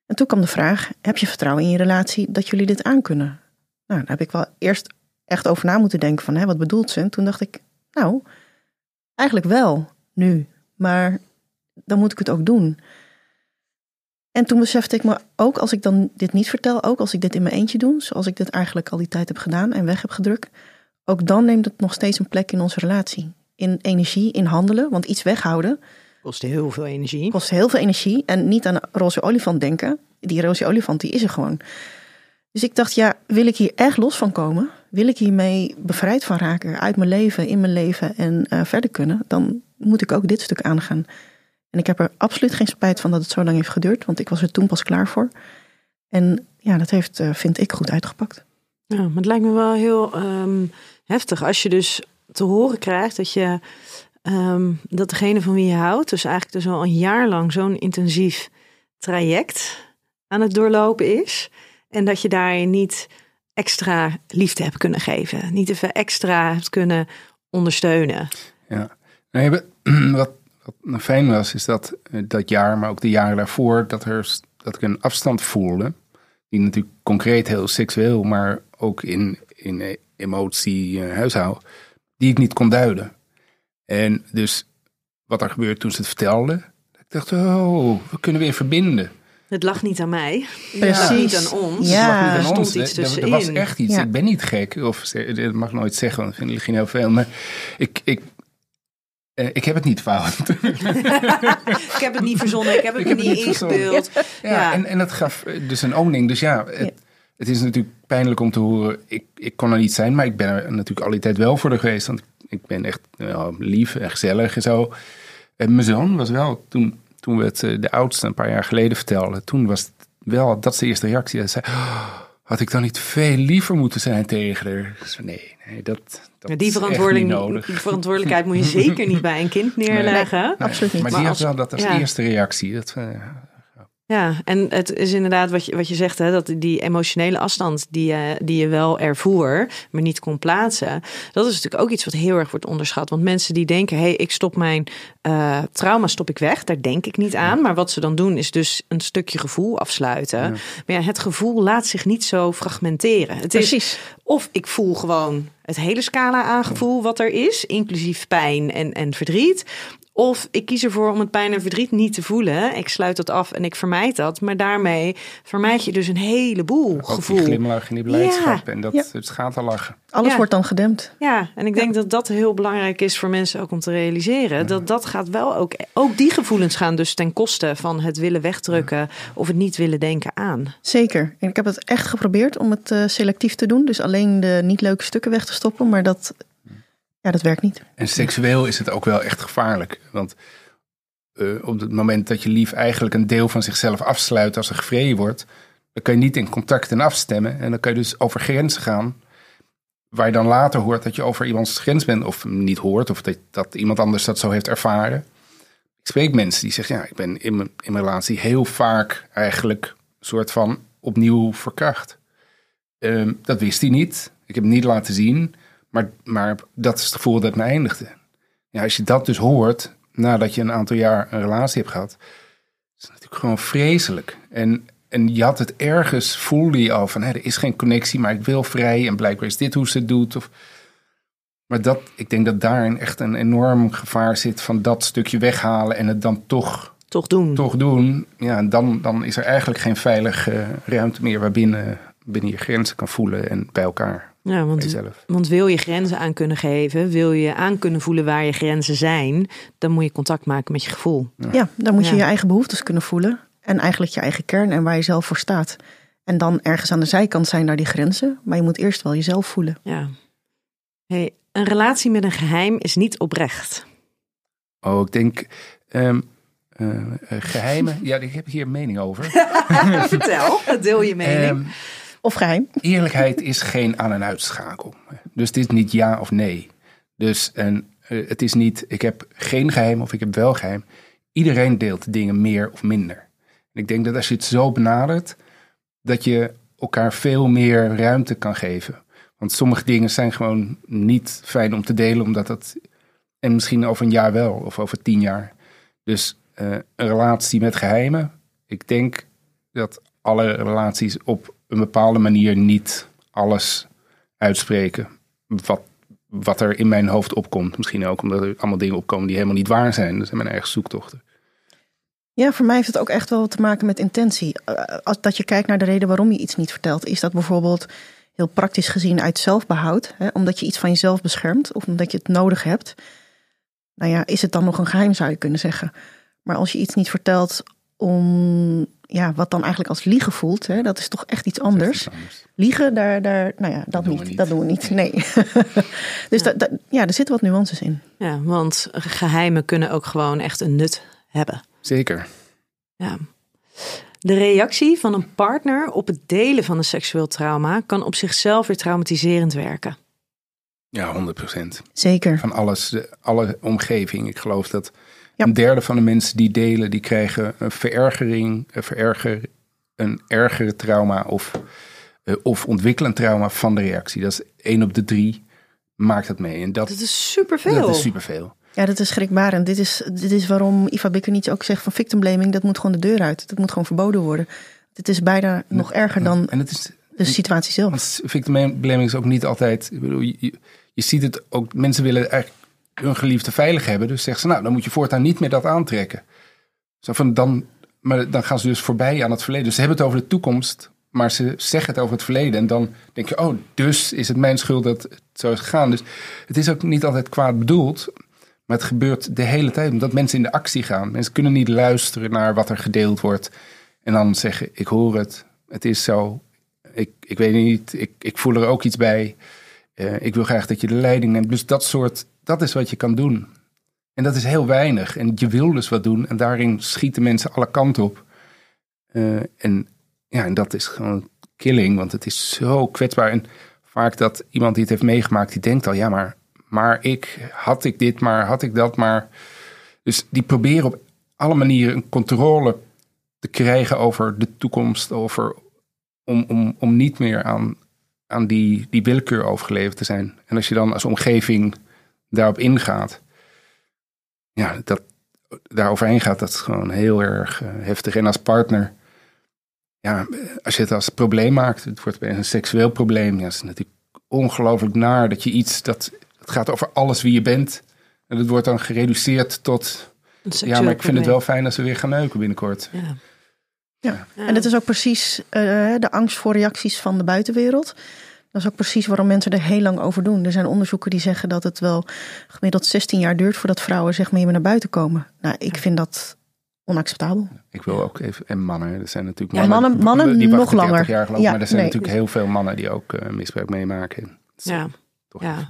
En toen kwam de vraag: heb je vertrouwen in je relatie dat jullie dit aankunnen? Nou, daar heb ik wel eerst echt over na moeten denken van, hè, wat bedoelt ze? En toen dacht ik, nou, eigenlijk wel, nu. Maar dan moet ik het ook doen. En toen besefte ik me ook als ik dan dit niet vertel, ook als ik dit in mijn eentje doe, zoals ik dit eigenlijk al die tijd heb gedaan en weg heb gedrukt, ook dan neemt het nog steeds een plek in onze relatie. In energie, in handelen, want iets weghouden Kost heel veel energie. kost heel veel energie. En niet aan een roze olifant denken. Die roze olifant, die is er gewoon. Dus ik dacht, ja, wil ik hier echt los van komen? Wil ik hiermee bevrijd van raken uit mijn leven, in mijn leven en eh, verder kunnen? Dan moet ik ook dit stuk aangaan. En ik heb er absoluut geen spijt van dat het zo lang heeft geduurd. Want ik was er toen pas klaar voor. En ja, dat heeft, eh, vind ik, goed uitgepakt. Ja, maar het lijkt me wel heel ehm, heftig als je dus te horen krijgt dat je ehm, dat degene van wie je houdt, dus eigenlijk dus al een jaar lang zo'n intensief traject aan het doorlopen is. En dat je daar niet extra liefde hebt kunnen geven. Niet even extra hebt kunnen ondersteunen. Ja. Nee, we- wat, wat nou fijn was, is dat eh, dat jaar, maar ook de jaren daarvoor, dat, er, dat ik een afstand voelde. Die natuurlijk concreet heel seksueel, maar ook in, in emotie, eh, huishouden, die ik niet kon duiden. En dus wat er gebeurde toen ze het vertelde, ik dacht, oh, we kunnen weer verbinden. Het lag niet aan mij. Precies. Het lag niet aan ons. Ja. Het lag niet er stond iets Er- er, was tussenin. echt iets. Ja. Ik ben niet gek. Of dat mag ik nooit zeggen, want dat vinden misschien heel veel. Maar ik, ik, eh, ik heb het niet fout. Ik heb het niet verzonnen, ik heb het Ik niet niet ingespeeld. Ja, Ja. En, en dat gaf dus een owning. Dus ja, het, Ja. Het is natuurlijk pijnlijk om te horen. Ik, ik kon er niet zijn, maar ik ben er natuurlijk al die tijd wel voor haar geweest. Want ik ben echt wel lief en gezellig en zo. En mijn zoon was wel, toen, toen we het eh, de oudste een paar jaar geleden vertelden. Toen was het wel, dat is de eerste reactie. Hij zei, "Oh, had ik dan niet veel liever moeten zijn tegen haar? Nee, nee, dat, dat die, is echt verantwoording, niet nodig. die verantwoordelijkheid moet je zeker niet bij een kind neerleggen. Nee, Absoluut niet. Maar, Maar die als- had wel dat als ja. eerste reactie. Dat, eh, Ja, en het is inderdaad wat je, wat je zegt, hè, dat die emotionele afstand die je, die je wel ervoer, maar niet kon plaatsen. Dat is natuurlijk ook iets wat heel erg wordt onderschat. Want mensen die denken, hé, hey, ik stop mijn eh, trauma stop ik weg, daar denk ik niet aan. Maar wat ze dan doen is dus een stukje gevoel afsluiten. Maar ja, het gevoel laat zich niet zo fragmenteren. Het is Precies. of ik voel gewoon het hele scala aan gevoel wat er is, inclusief pijn en, en verdriet. Of ik kies ervoor om het pijn en verdriet niet te voelen. Ik sluit dat af en ik vermijd dat. Maar daarmee vermijd je dus een heleboel ook gevoel. die glimlach en die blijdschap. En dat Ja. het schaterlachen. Alles Ja. wordt dan gedempt. Ja, en ik denk dat dat heel belangrijk is voor mensen ook om te realiseren. Dat dat gaat wel ook, ook die gevoelens gaan dus ten koste van het willen wegdrukken of het niet willen denken aan. Zeker. En ik heb het echt geprobeerd om het eh, selectief te doen. Dus alleen de niet leuke stukken weg te stoppen. Maar dat, ja, dat werkt niet. En seksueel is het ook wel echt gevaarlijk. Want eh, op het moment dat je lief eigenlijk een deel van zichzelf afsluit als er gevreden wordt, dan kan je niet in contact en afstemmen. En dan kan je dus over grenzen gaan. Waar je dan later hoort dat je over iemands grens bent, of hem niet hoort, of dat, dat iemand anders dat zo heeft ervaren. Ik spreek mensen die zeggen: Ja, ik ben in mijn, in mijn relatie heel vaak eigenlijk een soort van opnieuw verkracht. Ehm, dat wist hij niet. Ik heb het niet laten zien. Maar, maar dat is het gevoel dat me eindigde. Ja, als je dat dus hoort, nadat je een aantal jaar een relatie hebt gehad, is het natuurlijk gewoon vreselijk. En, en je had het ergens, voelde je al van, hè, er is geen connectie, maar ik wil vrij. En blijkbaar is dit hoe ze het doet. Of, maar dat, ik denk dat daarin echt een enorm gevaar zit van dat stukje weghalen en het dan toch, Toch doen. toch doen. Ja, en dan, dan is er eigenlijk geen veilige ruimte meer waarbinnen binnen je grenzen kan voelen en bij elkaar. Ja, want, jezelf. want wil je grenzen aan kunnen geven, wil je aan kunnen voelen waar je grenzen zijn, dan moet je contact maken met je gevoel. Ja, dan moet je Ja. je eigen behoeftes kunnen voelen. En eigenlijk je eigen kern en waar je zelf voor staat. En dan ergens aan de zijkant zijn daar die grenzen. Maar je moet eerst wel jezelf voelen. Ja. Hey, een relatie met een geheim is niet oprecht. Oh, ik denk ehm, eh, eh, geheimen. Ja, ik heb hier een mening over. Vertel, deel je mening. Ehm, Of geheim. eerlijkheid is geen aan- en uitschakel. Dus het is niet ja of nee. Dus en, eh, het is niet, ik heb geen geheim of ik heb wel geheim. Iedereen deelt dingen meer of minder. En ik denk dat als je het zo benadert, dat je elkaar veel meer ruimte kan geven. Want sommige dingen zijn gewoon niet fijn om te delen, omdat dat. En misschien over een jaar wel, of over tien jaar. Dus eh, een relatie met geheimen. Ik denk dat alle relaties op een bepaalde manier niet alles uitspreken. Wat, wat er in mijn hoofd opkomt. Misschien ook omdat er allemaal dingen opkomen die helemaal niet waar zijn. Dat zijn mijn eigen zoektochten. Ja, voor mij heeft het ook echt wel te maken met intentie. Uh, als dat je kijkt naar de reden waarom je iets niet vertelt, is dat bijvoorbeeld heel praktisch gezien uit zelfbehoud, hè, omdat je iets van jezelf beschermt of omdat je het nodig hebt. Nou ja, is het dan nog een geheim, zou je kunnen zeggen. Maar als je iets niet vertelt om ja, wat dan eigenlijk als liegen voelt, hè, dat is toch echt iets anders. Liegen, daar, daar, nou ja, dat, niet, niet, Dat doen we niet. Nee. dus ja. ja, er zitten wat nuances in. Ja, want geheimen kunnen ook gewoon echt een nut hebben. Zeker. Ja. De reactie van een partner op het delen van een seksueel trauma kan op zichzelf weer traumatiserend werken. Ja, 100%. Zeker. Van alles, de, alle omgeving. Ik geloof dat een derde van de mensen die delen, die krijgen een verergering, een, vererger, een ergere trauma of, uh, of ontwikkelend trauma van de reactie. Dat is één op de drie maakt dat mee. En dat, dat is superveel. Dat is superveel. Ja, dat is schrikbarend. Dit is, dit is waarom Iva niet ook zegt van victim blaming, dat moet gewoon de deur uit. Dat moet gewoon verboden worden. Dit is bijna nog erger dan en het is, de situatie zelf. Victim blaming is ook niet altijd. Ik bedoel, je, je ziet het ook. Mensen willen eigenlijk hun geliefde veilig hebben. Dus zeggen ze, nou, dan moet je voortaan niet meer dat aantrekken. Zo van dan, maar dan gaan ze dus voorbij aan het verleden. Dus ze hebben het over de toekomst, maar ze zeggen het over het verleden. En dan denk je, oh, dus is het mijn schuld dat het zo is gegaan. Dus het is ook niet altijd kwaad bedoeld. Maar het gebeurt de hele tijd omdat mensen in de actie gaan. Mensen kunnen niet luisteren naar wat er gedeeld wordt. En dan zeggen, ik hoor het, het is zo. Ik, ik weet niet, ik, ik voel er ook iets bij. Uh, ik wil graag dat je de leiding neemt. Dus dat soort, dat is wat je kan doen. En dat is heel weinig. En je wil dus wat doen. En daarin schieten mensen alle kanten op. Uh, en ja, en dat is gewoon killing. Want het is zo kwetsbaar. En vaak dat iemand die het heeft meegemaakt, die denkt al, ja, maar maar ik, had ik dit, maar had ik dat, maar. Dus die proberen op alle manieren een controle te krijgen over de toekomst, over, om, om, om niet meer aan, aan die, die willekeur overgeleverd te zijn. En als je dan als omgeving daarop ingaat, ja, dat, daar overheen gaat, dat is gewoon heel erg uh, heftig. En als partner, ja, als je het als probleem maakt, het wordt een seksueel probleem, ja, is natuurlijk ongelooflijk naar dat je iets dat het gaat over alles wie je bent. En het wordt dan gereduceerd tot. Ja, maar ik vind het wel fijn als we weer gaan neuken binnenkort. Ja. Ja. en het is ook precies uh, de angst voor reacties van de buitenwereld. Dat is ook precies waarom mensen er heel lang over doen. Er zijn onderzoeken die zeggen dat het wel gemiddeld 16 jaar duurt voordat vrouwen zeg maar naar buiten komen. Nou, ik vind dat onacceptabel. Ik wil ook even, en mannen, er zijn natuurlijk mannen, ja, mannen, mannen die nog langer. Jaar geloof, ja, maar er zijn natuurlijk heel veel mannen die ook uh, misbruik meemaken. Ja ja.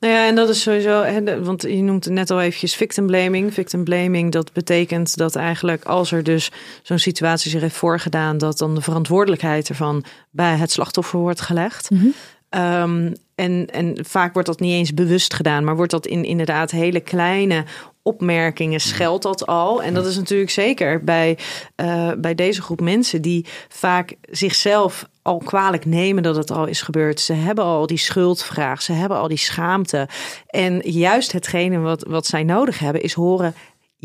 Nou ja, en dat is sowieso, hè, want je noemt het net al eventjes victim blaming. Victim blaming, dat betekent dat eigenlijk als er dus zo'n situatie zich heeft voorgedaan, dat dan de verantwoordelijkheid ervan bij het slachtoffer wordt gelegd. Mhm. Ehm, en, en vaak wordt dat niet eens bewust gedaan, maar wordt dat in inderdaad hele kleine opmerkingen scheldt dat al. En dat is natuurlijk zeker bij, uh, bij deze groep mensen die vaak zichzelf al kwalijk nemen dat het al is gebeurd. Ze hebben al die schuldvraag, ze hebben al die schaamte. En juist hetgene wat, wat zij nodig hebben is horen: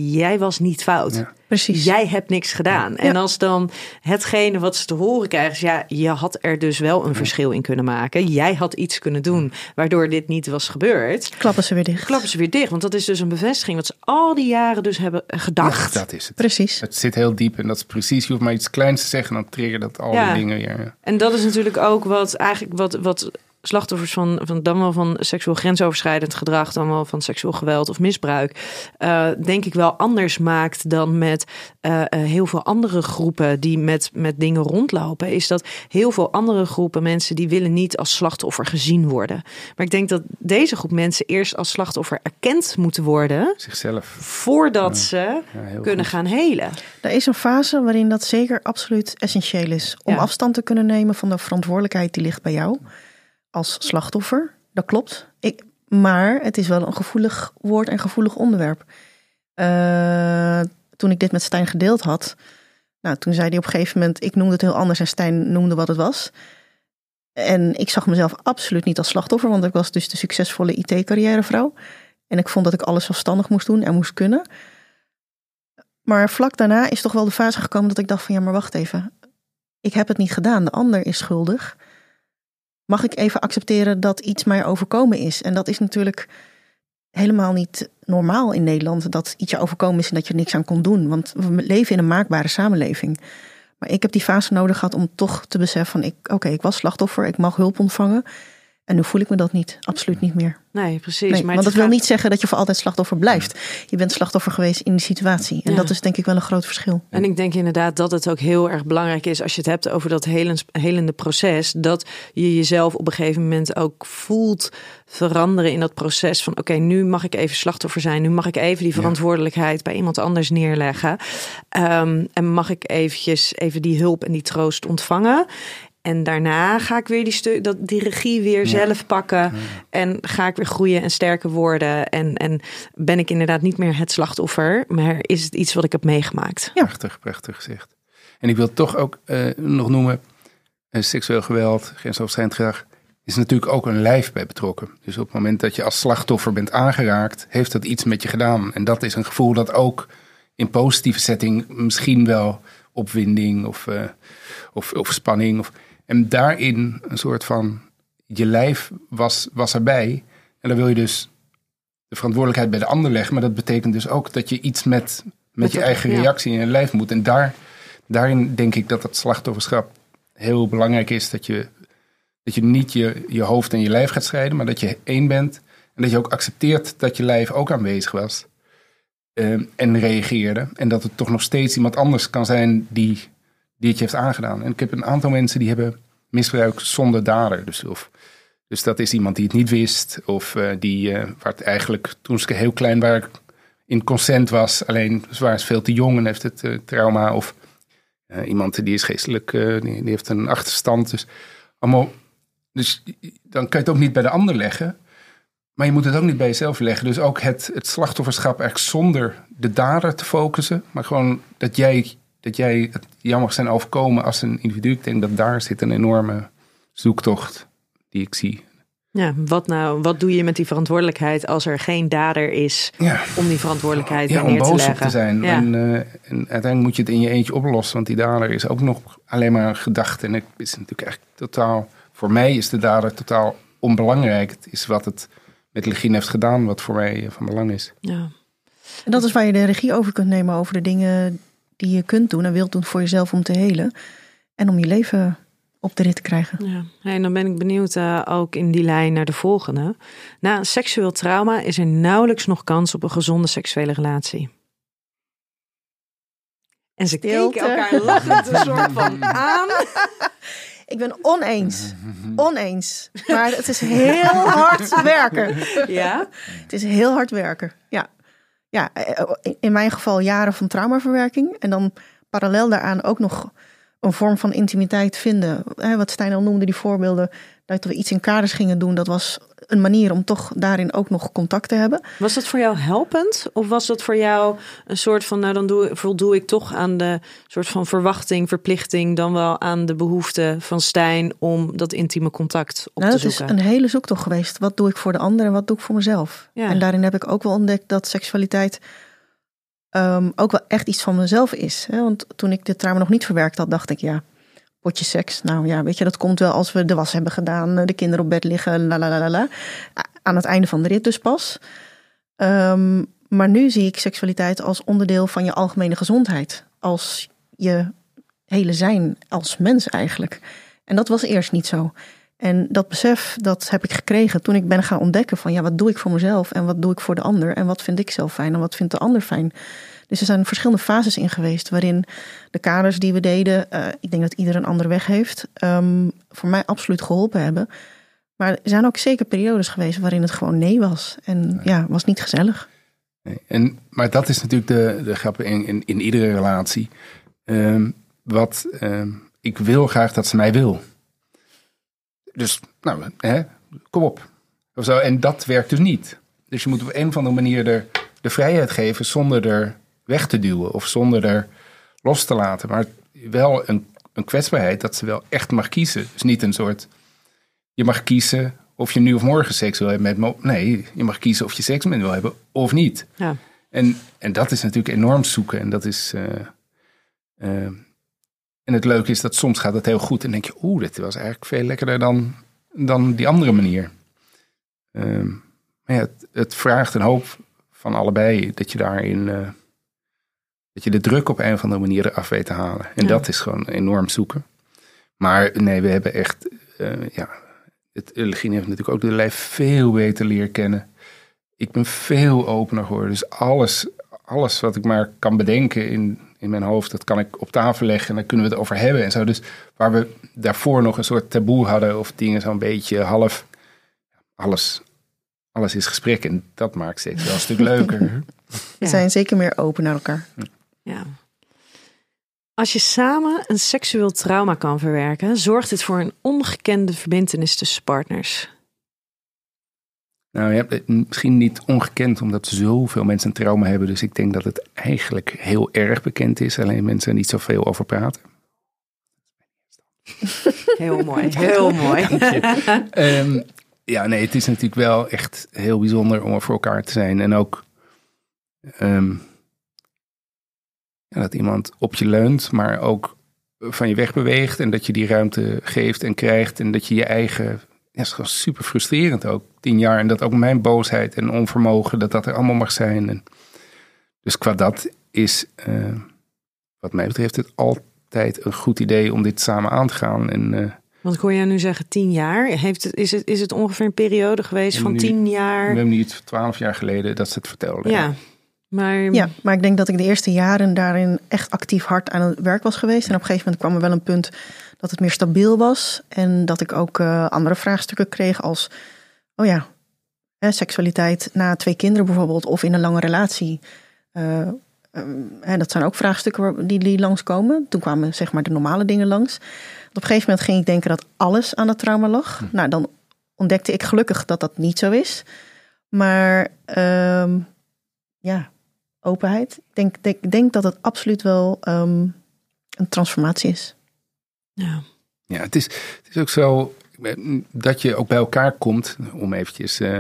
jij was niet fout. Precies. Jij hebt niks gedaan. En als dan hetgene wat ze te horen krijgen is, ja, je had er dus wel een verschil in kunnen maken. Jij had iets kunnen doen waardoor dit niet was gebeurd. Klappen ze weer dicht. Klappen ze weer dicht. Want dat is dus een bevestiging wat ze al die jaren dus hebben gedacht. dat is het. Precies. Het zit heel diep en dat is precies, je hoeft maar iets kleins te zeggen, dan trigger dat al die dingen weer. En dat is natuurlijk ook wat eigenlijk wat, wat slachtoffers van, van dan wel van seksueel grensoverschrijdend gedrag, dan wel van seksueel geweld of misbruik, uh, denk ik wel anders maakt dan met uh, heel veel andere groepen die met, met dingen rondlopen. Is dat heel veel andere groepen mensen die willen niet als slachtoffer gezien worden. Maar ik denk dat deze groep mensen eerst als slachtoffer erkend moeten worden. Zichzelf. Voordat ze kunnen gaan helen. Er is een fase waarin dat zeker absoluut essentieel is. Om afstand te kunnen nemen van de verantwoordelijkheid die ligt bij jou als slachtoffer. Dat klopt. Ik, maar het is wel een gevoelig woord en gevoelig onderwerp. Uh, toen ik dit met Stijn gedeeld had, nou, toen zei hij op een gegeven moment: Ik noemde het heel anders en Stijn noemde wat het was. En ik zag mezelf absoluut niet als slachtoffer, want ik was dus de succesvolle IT-carrièrevrouw. En ik vond dat ik alles zelfstandig moest doen en moest kunnen. Maar vlak daarna is toch wel de fase gekomen dat ik dacht: van ja, maar wacht even. Ik heb het niet gedaan, de ander is schuldig mag ik even accepteren dat iets mij overkomen is? En dat is natuurlijk helemaal niet normaal in Nederland dat iets je overkomen is en dat je er niks aan kon doen. Want we leven in een maakbare samenleving. Maar ik heb die fase nodig gehad om toch te beseffen van, ik, oké, ik was slachtoffer, ik mag hulp ontvangen. En nu voel ik me dat niet, absoluut niet meer. Nee, precies. Nee, maar want dat wil niet zeggen dat je voor altijd slachtoffer blijft. Je bent slachtoffer geweest in die situatie. En Ja. dat is denk ik wel een groot verschil. En ik denk inderdaad dat het ook heel erg belangrijk is als je het hebt over dat helens- helende proces. Dat je jezelf op een gegeven moment ook voelt veranderen in dat proces. Van oké, nu mag ik even slachtoffer zijn. Nu mag ik even die verantwoordelijkheid bij iemand anders neerleggen. Ehm, en mag ik eventjes even die hulp en die troost ontvangen. En daarna ga ik weer die, stu- dat, die regie weer zelf pakken. En ga ik weer groeien en sterker worden. En, en ben ik inderdaad niet meer het slachtoffer. Maar is het iets wat ik heb meegemaakt. Prachtig, prachtig gezegd. En ik wil toch ook eh, nog noemen, eh, seksueel geweld, grensoverschrijdend gedrag, is natuurlijk ook een lijf bij betrokken. Dus op het moment dat je als slachtoffer bent aangeraakt, heeft dat iets met je gedaan. En dat is een gevoel dat ook in positieve setting misschien wel opwinding of, eh, of, of spanning. Of, en daarin een soort van, je lijf was, was erbij. En dan wil je dus de verantwoordelijkheid bij de ander leggen. Maar dat betekent dus ook dat je iets met, met, Met je eigen ja. reactie in je lijf moet. En daar, daarin denk ik dat het slachtofferschap heel belangrijk is. Dat je, dat je niet je, je hoofd en je lijf gaat scheiden, maar dat je één bent. En dat je ook accepteert dat je lijf ook aanwezig was. eh, en reageerde. En dat het toch nog steeds iemand anders kan zijn die, die het je heeft aangedaan. En ik heb een aantal mensen die hebben misbruik zonder dader. Dus, of, dus dat is iemand die het niet wist. Of eh, die, eh, waar het eigenlijk toen ze heel klein waren, in consent was. Alleen ze waren veel te jong en heeft het eh, trauma. Of iemand die is geestelijk, die, die heeft een achterstand. Dus allemaal. Dus dan kan je het ook niet bij de ander leggen. Maar je moet het ook niet bij jezelf leggen. Dus ook het, het slachtofferschap eigenlijk zonder de dader te focussen. Maar gewoon dat jij, dat jij het jou mag zijn overkomen als een individu. Ik denk dat daar zit een enorme zoektocht die ik zie. Ja, wat nou? Wat doe je met die verantwoordelijkheid als er geen dader is Ja, om die verantwoordelijkheid ja om neer te boos op te zijn. Ja. En, eh, en uiteindelijk moet je het in je eentje oplossen. Want die dader is ook nog alleen maar een gedachte. En het is natuurlijk echt totaal... Voor mij is de dader totaal onbelangrijk. Het is wat het met Legine heeft gedaan wat voor mij van belang is. Ja. En dat is waar je de regie over kunt nemen over de dingen die je kunt doen en wilt doen voor jezelf om te helen. En om je leven op de rit te krijgen. Ja, Hey, en dan ben ik benieuwd eh, ook in die lijn naar de volgende. Na een seksueel trauma is er nauwelijks nog kans op een gezonde seksuele relatie. En ze Stilte. keken elkaar lachend een soort van aan. Ik ben oneens. Oneens. Maar het is heel hard werken. Ja, Het is heel hard werken. Ja. Ja, eh, in mijn geval jaren van traumaverwerking. En dan parallel daaraan ook nog een vorm van intimiteit vinden. Wat Stijn al noemde, die voorbeelden. Dat we iets in kaders gingen doen. Dat was een manier om toch daarin ook nog contact te hebben. was dat voor jou helpend? Of was dat voor jou een soort van, nou dan doe, voldoe ik toch aan de soort van verwachting, verplichting, dan wel aan de behoefte van Stijn om dat intieme contact op Nou, te dat is zoeken? een hele zoektocht geweest. Wat doe ik voor de ander en wat doe ik voor mezelf? Ja. En daarin heb ik ook wel ontdekt dat seksualiteit ehm, ook wel echt iets van mezelf is. Hè? Want toen ik dit trauma nog niet verwerkt had, dacht ik ja, potje seks. Nou ja, weet je, dat komt wel als we de was hebben gedaan, de kinderen op bed liggen, la la la la Aan het einde van de rit dus pas. Ehm, maar nu zie ik seksualiteit als onderdeel van je algemene gezondheid. Als je hele zijn als mens eigenlijk. En dat was eerst niet zo. En dat besef, dat heb ik gekregen toen ik ben gaan ontdekken van ja, wat doe ik voor mezelf en wat doe ik voor de ander en wat vind ik zelf fijn en wat vindt de ander fijn. Dus er zijn verschillende fases in geweest waarin de kaders die we deden, eh, ik denk dat ieder een andere weg heeft, ehm, voor mij absoluut geholpen hebben. Maar er zijn ook zeker periodes geweest waarin het gewoon nee was. En ja, was niet gezellig. Nee, En, maar dat is natuurlijk de, de grap in, in, in iedere relatie. Ehm, wat ehm, ik wil graag dat ze mij wil. Dus, nou, hè, kom op. Of zo. En dat werkt dus niet. Dus je moet op een of andere manier er de vrijheid geven zonder er weg te duwen of zonder er los te laten. Maar wel een, een kwetsbaarheid dat ze wel echt mag kiezen. Dus niet een soort, je mag kiezen of je nu of morgen seks wil hebben met me. Nee, je mag kiezen of je seks met me wil hebben of niet. Ja. En, en dat is natuurlijk enorm zoeken. En dat is. eh, eh, en het leuke is dat soms gaat het heel goed. En denk je, oeh, dit was eigenlijk veel lekkerder dan, dan die andere manier. Ehm, Maar ja, het, het vraagt een hoop van allebei dat je daarin. eh, dat je de druk op een of andere manier eraf weet te halen. En Ja. dat is gewoon enorm zoeken. Maar nee, we hebben echt. eh, ja, het Legine heeft natuurlijk ook de lijf veel beter leren kennen. Ik ben veel opener geworden. Dus alles, alles wat ik maar kan bedenken in, in mijn hoofd, dat kan ik op tafel leggen en dan kunnen we het over hebben en zo. Dus waar we daarvoor nog een soort taboe hadden of dingen zo'n beetje half. Alles, alles is gesprek en dat maakt steeds wel een stuk leuker. We Ja. zijn zeker meer open naar elkaar. Ja. Als je samen een seksueel trauma kan verwerken, zorgt dit voor een ongekende verbindenis tussen partners. Nou ja, het- misschien niet ongekend omdat zoveel mensen een trauma hebben. Dus ik denk dat het eigenlijk heel erg bekend is. Alleen mensen er niet zoveel over praten. Heel mooi, heel mooi. Ehm, ja, nee, het is natuurlijk wel echt heel bijzonder om er voor elkaar te zijn. En ook ehm, ja, dat iemand op je leunt, maar ook van je weg beweegt. En dat je die ruimte geeft en krijgt. En dat je je eigen... Ja, het is gewoon super frustrerend ook. Tien jaar. En dat ook mijn boosheid en onvermogen, dat dat er allemaal mag zijn. En dus qua dat is, eh, wat mij betreft, het altijd een goed idee om dit samen aan te gaan. En... eh, Want ik hoor jij nu zeggen tien jaar. Heeft het, is, het, is het ongeveer een periode geweest van nu- tien We jaar? hebben nu iets twaalf jaar geleden dat ze het vertelden. Ja, maar Ja, maar ik denk dat ik de eerste jaren daarin echt actief hard aan het werk was geweest. En op een gegeven moment kwam er wel een punt dat het meer stabiel was. En dat ik ook eh, andere vraagstukken kreeg als, oh ja, hè, seksualiteit na twee kinderen bijvoorbeeld. Of in een lange relatie. Hè, dat zijn ook vraagstukken die, die langskomen. Toen kwamen zeg maar de normale dingen langs. Op een gegeven moment ging ik denken dat alles aan het trauma lag. Nou, dan ontdekte ik gelukkig dat dat niet zo is. Maar ehm, ja, openheid. Ik denk, denk, denk dat het absoluut wel ehm, een transformatie is. Ja. Ja, het is, het is ook zo dat je ook bij elkaar komt, om eventjes eh,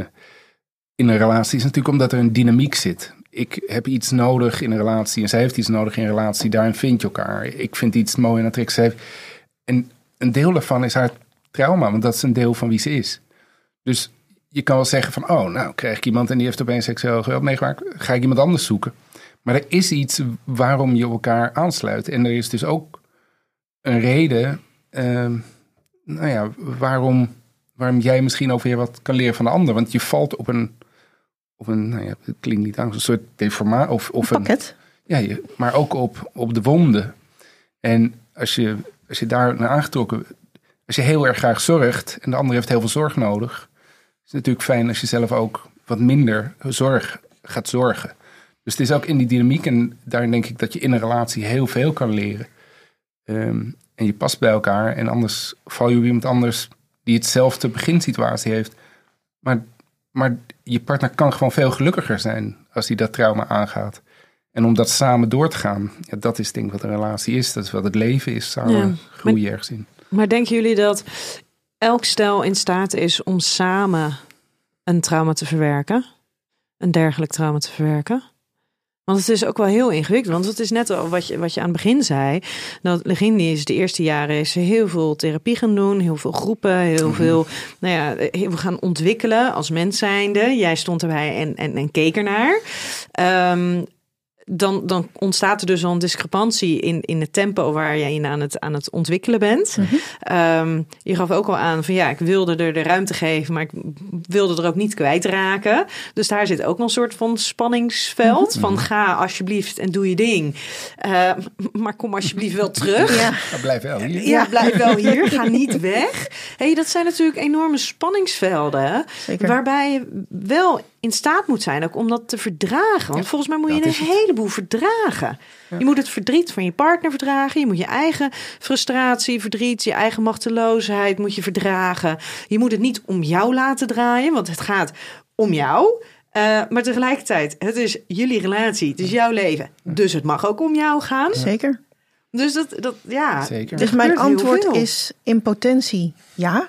in een relatie, is natuurlijk omdat er een dynamiek zit. Ik heb iets nodig in een relatie en zij heeft iets nodig in een relatie. Daarin vind je elkaar. Ik vind iets mooi en aantrekkelijk. Zij heeft- En een deel daarvan is haar trauma, want dat is een deel van wie ze is. Dus je kan wel zeggen van, oh, nou krijg ik iemand en die heeft opeens seksueel geweld meegemaakt. Ga ik iemand anders zoeken. Maar er is iets waarom je elkaar aansluit. En er is dus ook een reden, ehm, nou ja, waarom, waarom jij misschien ook weer wat kan leren van de ander. Want je valt op een, op een nou ja, het klinkt niet aan, een soort deformatie. Of, of een, Pakket. ja, je, maar ook op, op de wonden. En als je, als je daar naar aangetrokken, als je heel erg graag zorgt en de ander heeft heel veel zorg nodig, is het natuurlijk fijn als je zelf ook wat minder zorg gaat zorgen. Dus het is ook in die dynamiek en daarin denk ik dat je in een relatie heel veel kan leren. Ehm, en je past bij elkaar en anders val je op iemand anders die hetzelfde beginsituatie heeft. Maar, maar je partner kan gewoon veel gelukkiger zijn als hij dat trauma aangaat. En om dat samen door te gaan, ja, dat is denk ik wat een relatie is. Dat is wat het leven is. Samen Ja, groei je ergens in. Maar denken jullie dat elk stel in staat is om samen een trauma te verwerken? Een dergelijk trauma te verwerken? Want het is ook wel heel ingewikkeld. Want het is net al wat je, wat je aan het begin zei. Dat Legindi is de eerste jaren is heel veel therapie gaan doen. Heel veel groepen. Heel veel. Nou ja, we gaan ontwikkelen als mens zijnde. Jij stond erbij en, en, en keek ernaar. Ehm, dan, dan ontstaat er dus al een discrepantie in, in het tempo waar jij in aan het, aan het ontwikkelen bent. Ehm, je gaf ook al aan van ja, ik wilde er de ruimte geven, maar ik wilde er ook niet kwijtraken. Dus daar zit ook nog een soort van spanningsveld. Van ga alsjeblieft en doe je ding. Eh, maar kom alsjeblieft wel terug. Ja. Blijf wel hier. Ja, blijf wel hier. Ga niet weg. Hey, dat zijn natuurlijk enorme spanningsvelden. Zeker. Waarbij je wel in staat moet zijn ook om dat te verdragen. Want volgens mij moet je een heleboel verdragen. Je moet het verdriet van je partner verdragen. Je moet je eigen frustratie, verdriet, je eigen machteloosheid moet je verdragen. Je moet het niet om jou laten draaien, want het gaat om jou. Eh, maar tegelijkertijd, het is jullie relatie, het is jouw leven. Dus het mag ook om jou gaan. Zeker. Dus dat, dat ja. Zeker. Dus mijn antwoord is in potentie ja.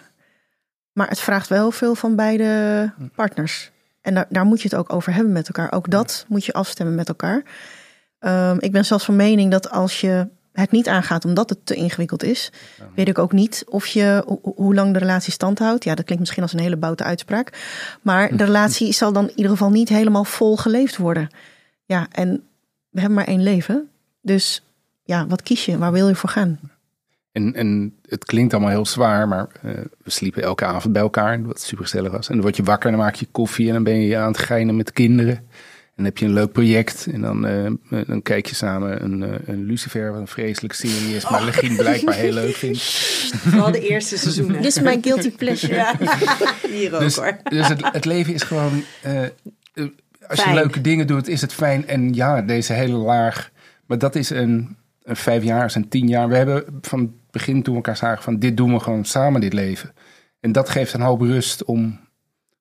Maar het vraagt wel veel van beide partners. En daar, daar moet je het ook over hebben met elkaar. Ook dat moet je afstemmen met elkaar. Ehm, ik ben zelfs van mening dat als je het niet aangaat omdat het te ingewikkeld is, weet ik ook niet of je hoe lang de relatie stand houdt. Ja, dat klinkt misschien als een hele boute uitspraak. Maar de relatie zal dan in ieder geval niet helemaal vol geleefd worden. Ja, en we hebben maar één leven. Dus ja, wat kies je? Waar wil je voor gaan? En, en het klinkt allemaal heel zwaar, maar uh, we sliepen elke avond bij elkaar, wat super gezellig was. En dan word je wakker en dan maak je koffie en dan ben je aan het geinen met kinderen. En dan heb je een leuk project en dan, uh, dan kijk je samen een, uh, een Lucifer, wat een vreselijke serie is, maar oh. Legien blijkbaar heel leuk vindt. Vooral de eerste seizoenen. Dit is mijn guilty pleasure. Ja. Hier ook dus, hoor. Dus het, het leven is gewoon, als je leuke dingen doet, is het fijn. En ja, deze hele laag, maar dat is een, een vijf jaar, een tien jaar. We hebben van begin toen we elkaar zagen van dit doen we gewoon samen dit leven. En dat geeft een hoop rust om,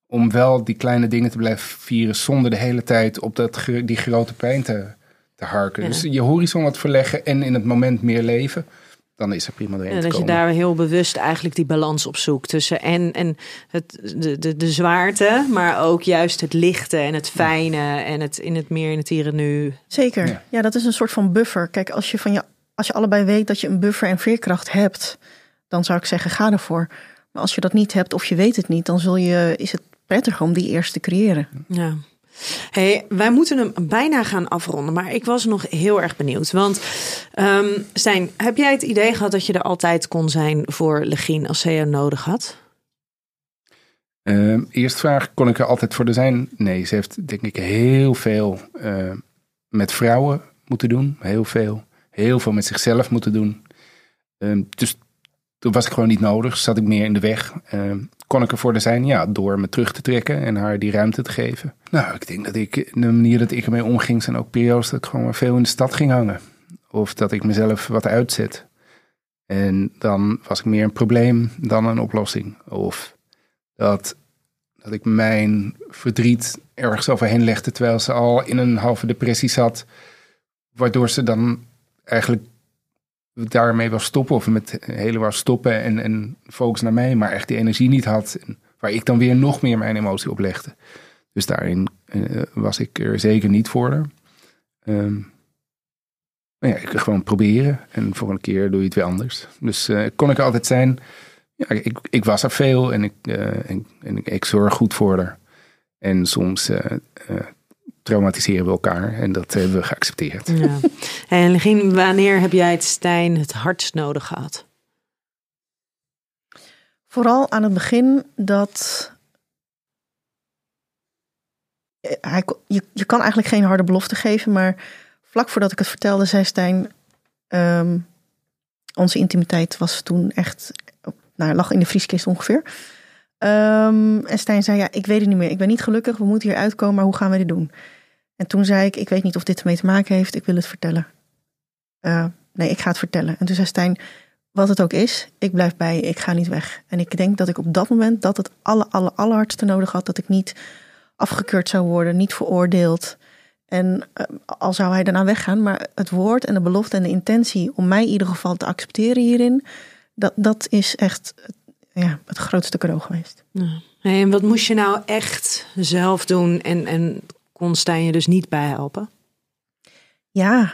om wel die kleine dingen te blijven vieren zonder de hele tijd op dat, die grote pijn te, te harken. Dus je horizon wat verleggen en in het moment meer leven dan is er prima doorheen En dat je daar heel bewust eigenlijk die balans op zoekt tussen en, en het, de, de, de zwaarte, maar ook juist het lichte en het fijne en het in het meer in het hier en nu. Zeker, ja. ja. dat is een soort van buffer. Kijk, als je van je als je allebei weet dat je een buffer en veerkracht hebt, dan zou ik zeggen ga ervoor. Maar als je dat niet hebt of je weet het niet, dan zul je, is het prettiger om die eerst te creëren. Ja. Hey, wij moeten hem bijna gaan afronden, maar ik was nog heel erg benieuwd. Want um, Stijn, heb jij het idee gehad dat je er altijd kon zijn voor Legien als ze je nodig had? Uh, eerst vraag, kon ik er altijd voor zijn? Nee, ze heeft denk ik heel veel uh, met vrouwen moeten doen. Heel veel heel veel met zichzelf moeten doen. Um, dus toen was ik gewoon niet nodig, zat ik meer in de weg. Um, kon ik ervoor zijn? Ja, door me terug te trekken en haar die ruimte te geven. Nou, ik denk dat ik, de manier dat ik ermee omging, zijn ook periodes dat ik gewoon veel in de stad ging hangen. Of dat ik mezelf wat uitzet. En dan was ik meer een probleem dan een oplossing. Of dat, dat ik mijn verdriet ergens overheen legde terwijl ze al in een halve depressie zat. Waardoor ze dan eigenlijk daarmee wel stoppen of met helemaal stoppen en, en focus naar mij, maar echt die energie niet had. Waar ik dan weer nog meer mijn emotie op legde. Dus daarin uh, was ik er zeker niet voor. Um, maar ja, ik gewoon proberen. En voor een keer doe je het weer anders. Dus uh, kon ik altijd zijn. Ja, ik, ik was er veel en ik, uh, en, ik, zorg goed voor haar. En soms traumatiseren we elkaar. En dat hebben we geaccepteerd. Ja. En Legien, wanneer heb jij het Stijn het hardst nodig gehad? Vooral aan het begin dat. Hij, je, je kan eigenlijk geen harde belofte geven, maar vlak voordat ik het vertelde, zei Stijn. Ehm, onze intimiteit was toen echt. Nou, lag in de vrieskist ongeveer. Um, en Stijn zei: Ja, ik weet het niet meer. Ik ben niet gelukkig. We moeten hier uitkomen, maar hoe gaan we dit doen? En toen zei ik: Ik weet niet of dit ermee te maken heeft. Ik wil het vertellen. Uh, nee, ik ga het vertellen. En toen zei Stijn: Wat het ook is, ik blijf bij je. Ik ga niet weg. En ik denk dat ik op dat moment dat het alle, alle, allerhardste nodig had. Dat ik niet afgekeurd zou worden, niet veroordeeld. En uh, al zou hij daarna weggaan, maar het woord en de belofte en de intentie om mij in ieder geval te accepteren hierin, dat, dat is echt ja, het grootste cadeau geweest. En wat moest je nou echt zelf doen en, en kon Stijn je dus niet bijhelpen? Ja,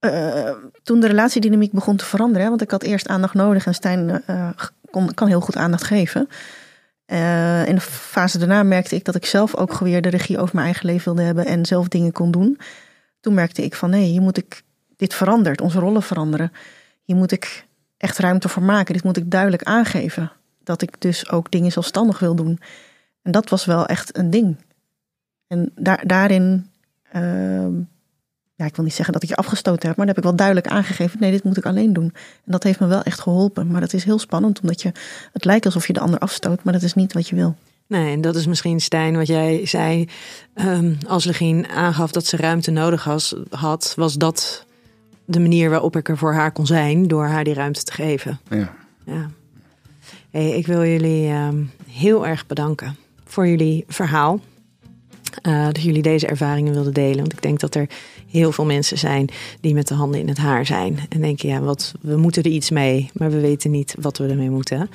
uh, toen de relatiedynamiek begon te veranderen, want ik had eerst aandacht nodig en Stijn uh, kon, kan heel goed aandacht geven. In de fase daarna merkte ik dat ik zelf ook weer de regie over mijn eigen leven wilde hebben en zelf dingen kon doen. Toen merkte ik van nee, hier moet ik, dit verandert, onze rollen veranderen. Hier moet ik echt ruimte voor maken. Dit moet ik duidelijk aangeven. Dat ik dus ook dingen zelfstandig wil doen. En dat was wel echt een ding. En daar, daarin, uh, ja, ik wil niet zeggen dat ik je afgestoten heb, maar dan heb ik wel duidelijk aangegeven: nee, dit moet ik alleen doen. En dat heeft me wel echt geholpen. Maar dat is heel spannend, omdat je, het lijkt alsof je de ander afstoot, maar dat is niet wat je wil. Nee, en dat is misschien Stijn wat jij zei. Um, als Legien aangaf dat ze ruimte nodig had, was dat de manier waarop ik er voor haar kon zijn, door haar die ruimte te geven. Ja. ja. Hey, ik wil jullie um, heel erg bedanken voor jullie verhaal. Uh, dat jullie deze ervaringen wilden delen. Want ik denk dat er heel veel mensen zijn die met de handen in het haar zijn. En denken, ja, wat, we moeten er iets mee, maar we weten niet wat we ermee moeten.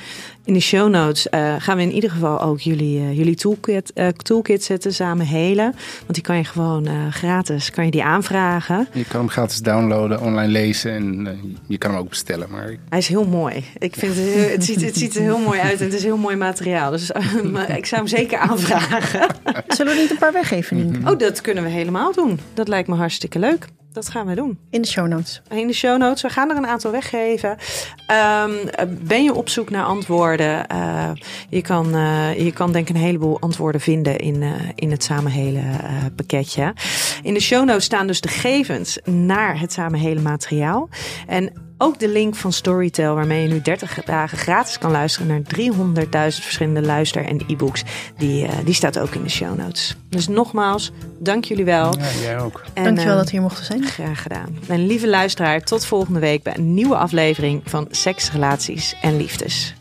In de show notes eh, gaan we in ieder geval ook jullie, uh, jullie toolkit, uh, toolkit zetten, samen helen. Want die kan je gewoon gratis, kan je die aanvragen. Je kan hem gratis downloaden, online lezen en je kan hem ook bestellen. Maar... Hij is heel mooi. Ik vind het, het, ziet, het ziet er heel mooi uit en het is heel mooi materiaal. Dus ik zou hem zeker aanvragen. Zullen we niet een paar weggeven? Oh, dat kunnen we helemaal doen. Dat lijkt me hartstikke leuk. Dat gaan we doen. In de show notes. In de show notes. We gaan er een aantal weggeven. Um, ben je op zoek naar antwoorden? Uh, je, kan, uh, je kan denk ik een heleboel antwoorden vinden in, uh, in het samenhelen pakketje. In de show notes staan dus de gegevens naar het samenhelen materiaal. En ook de link van Storytel, waarmee je nu 30 dagen gratis kan luisteren naar 300.000 verschillende luister- en e-books. Die, uh, die staat ook in de show notes. Dus nogmaals, dank jullie wel. Ja, jij ook. En, Dankjewel uh, dat we hier mochten zijn. Graag gedaan. Mijn lieve luisteraar, tot volgende week bij een nieuwe aflevering van Seks, Relaties en Liefdes.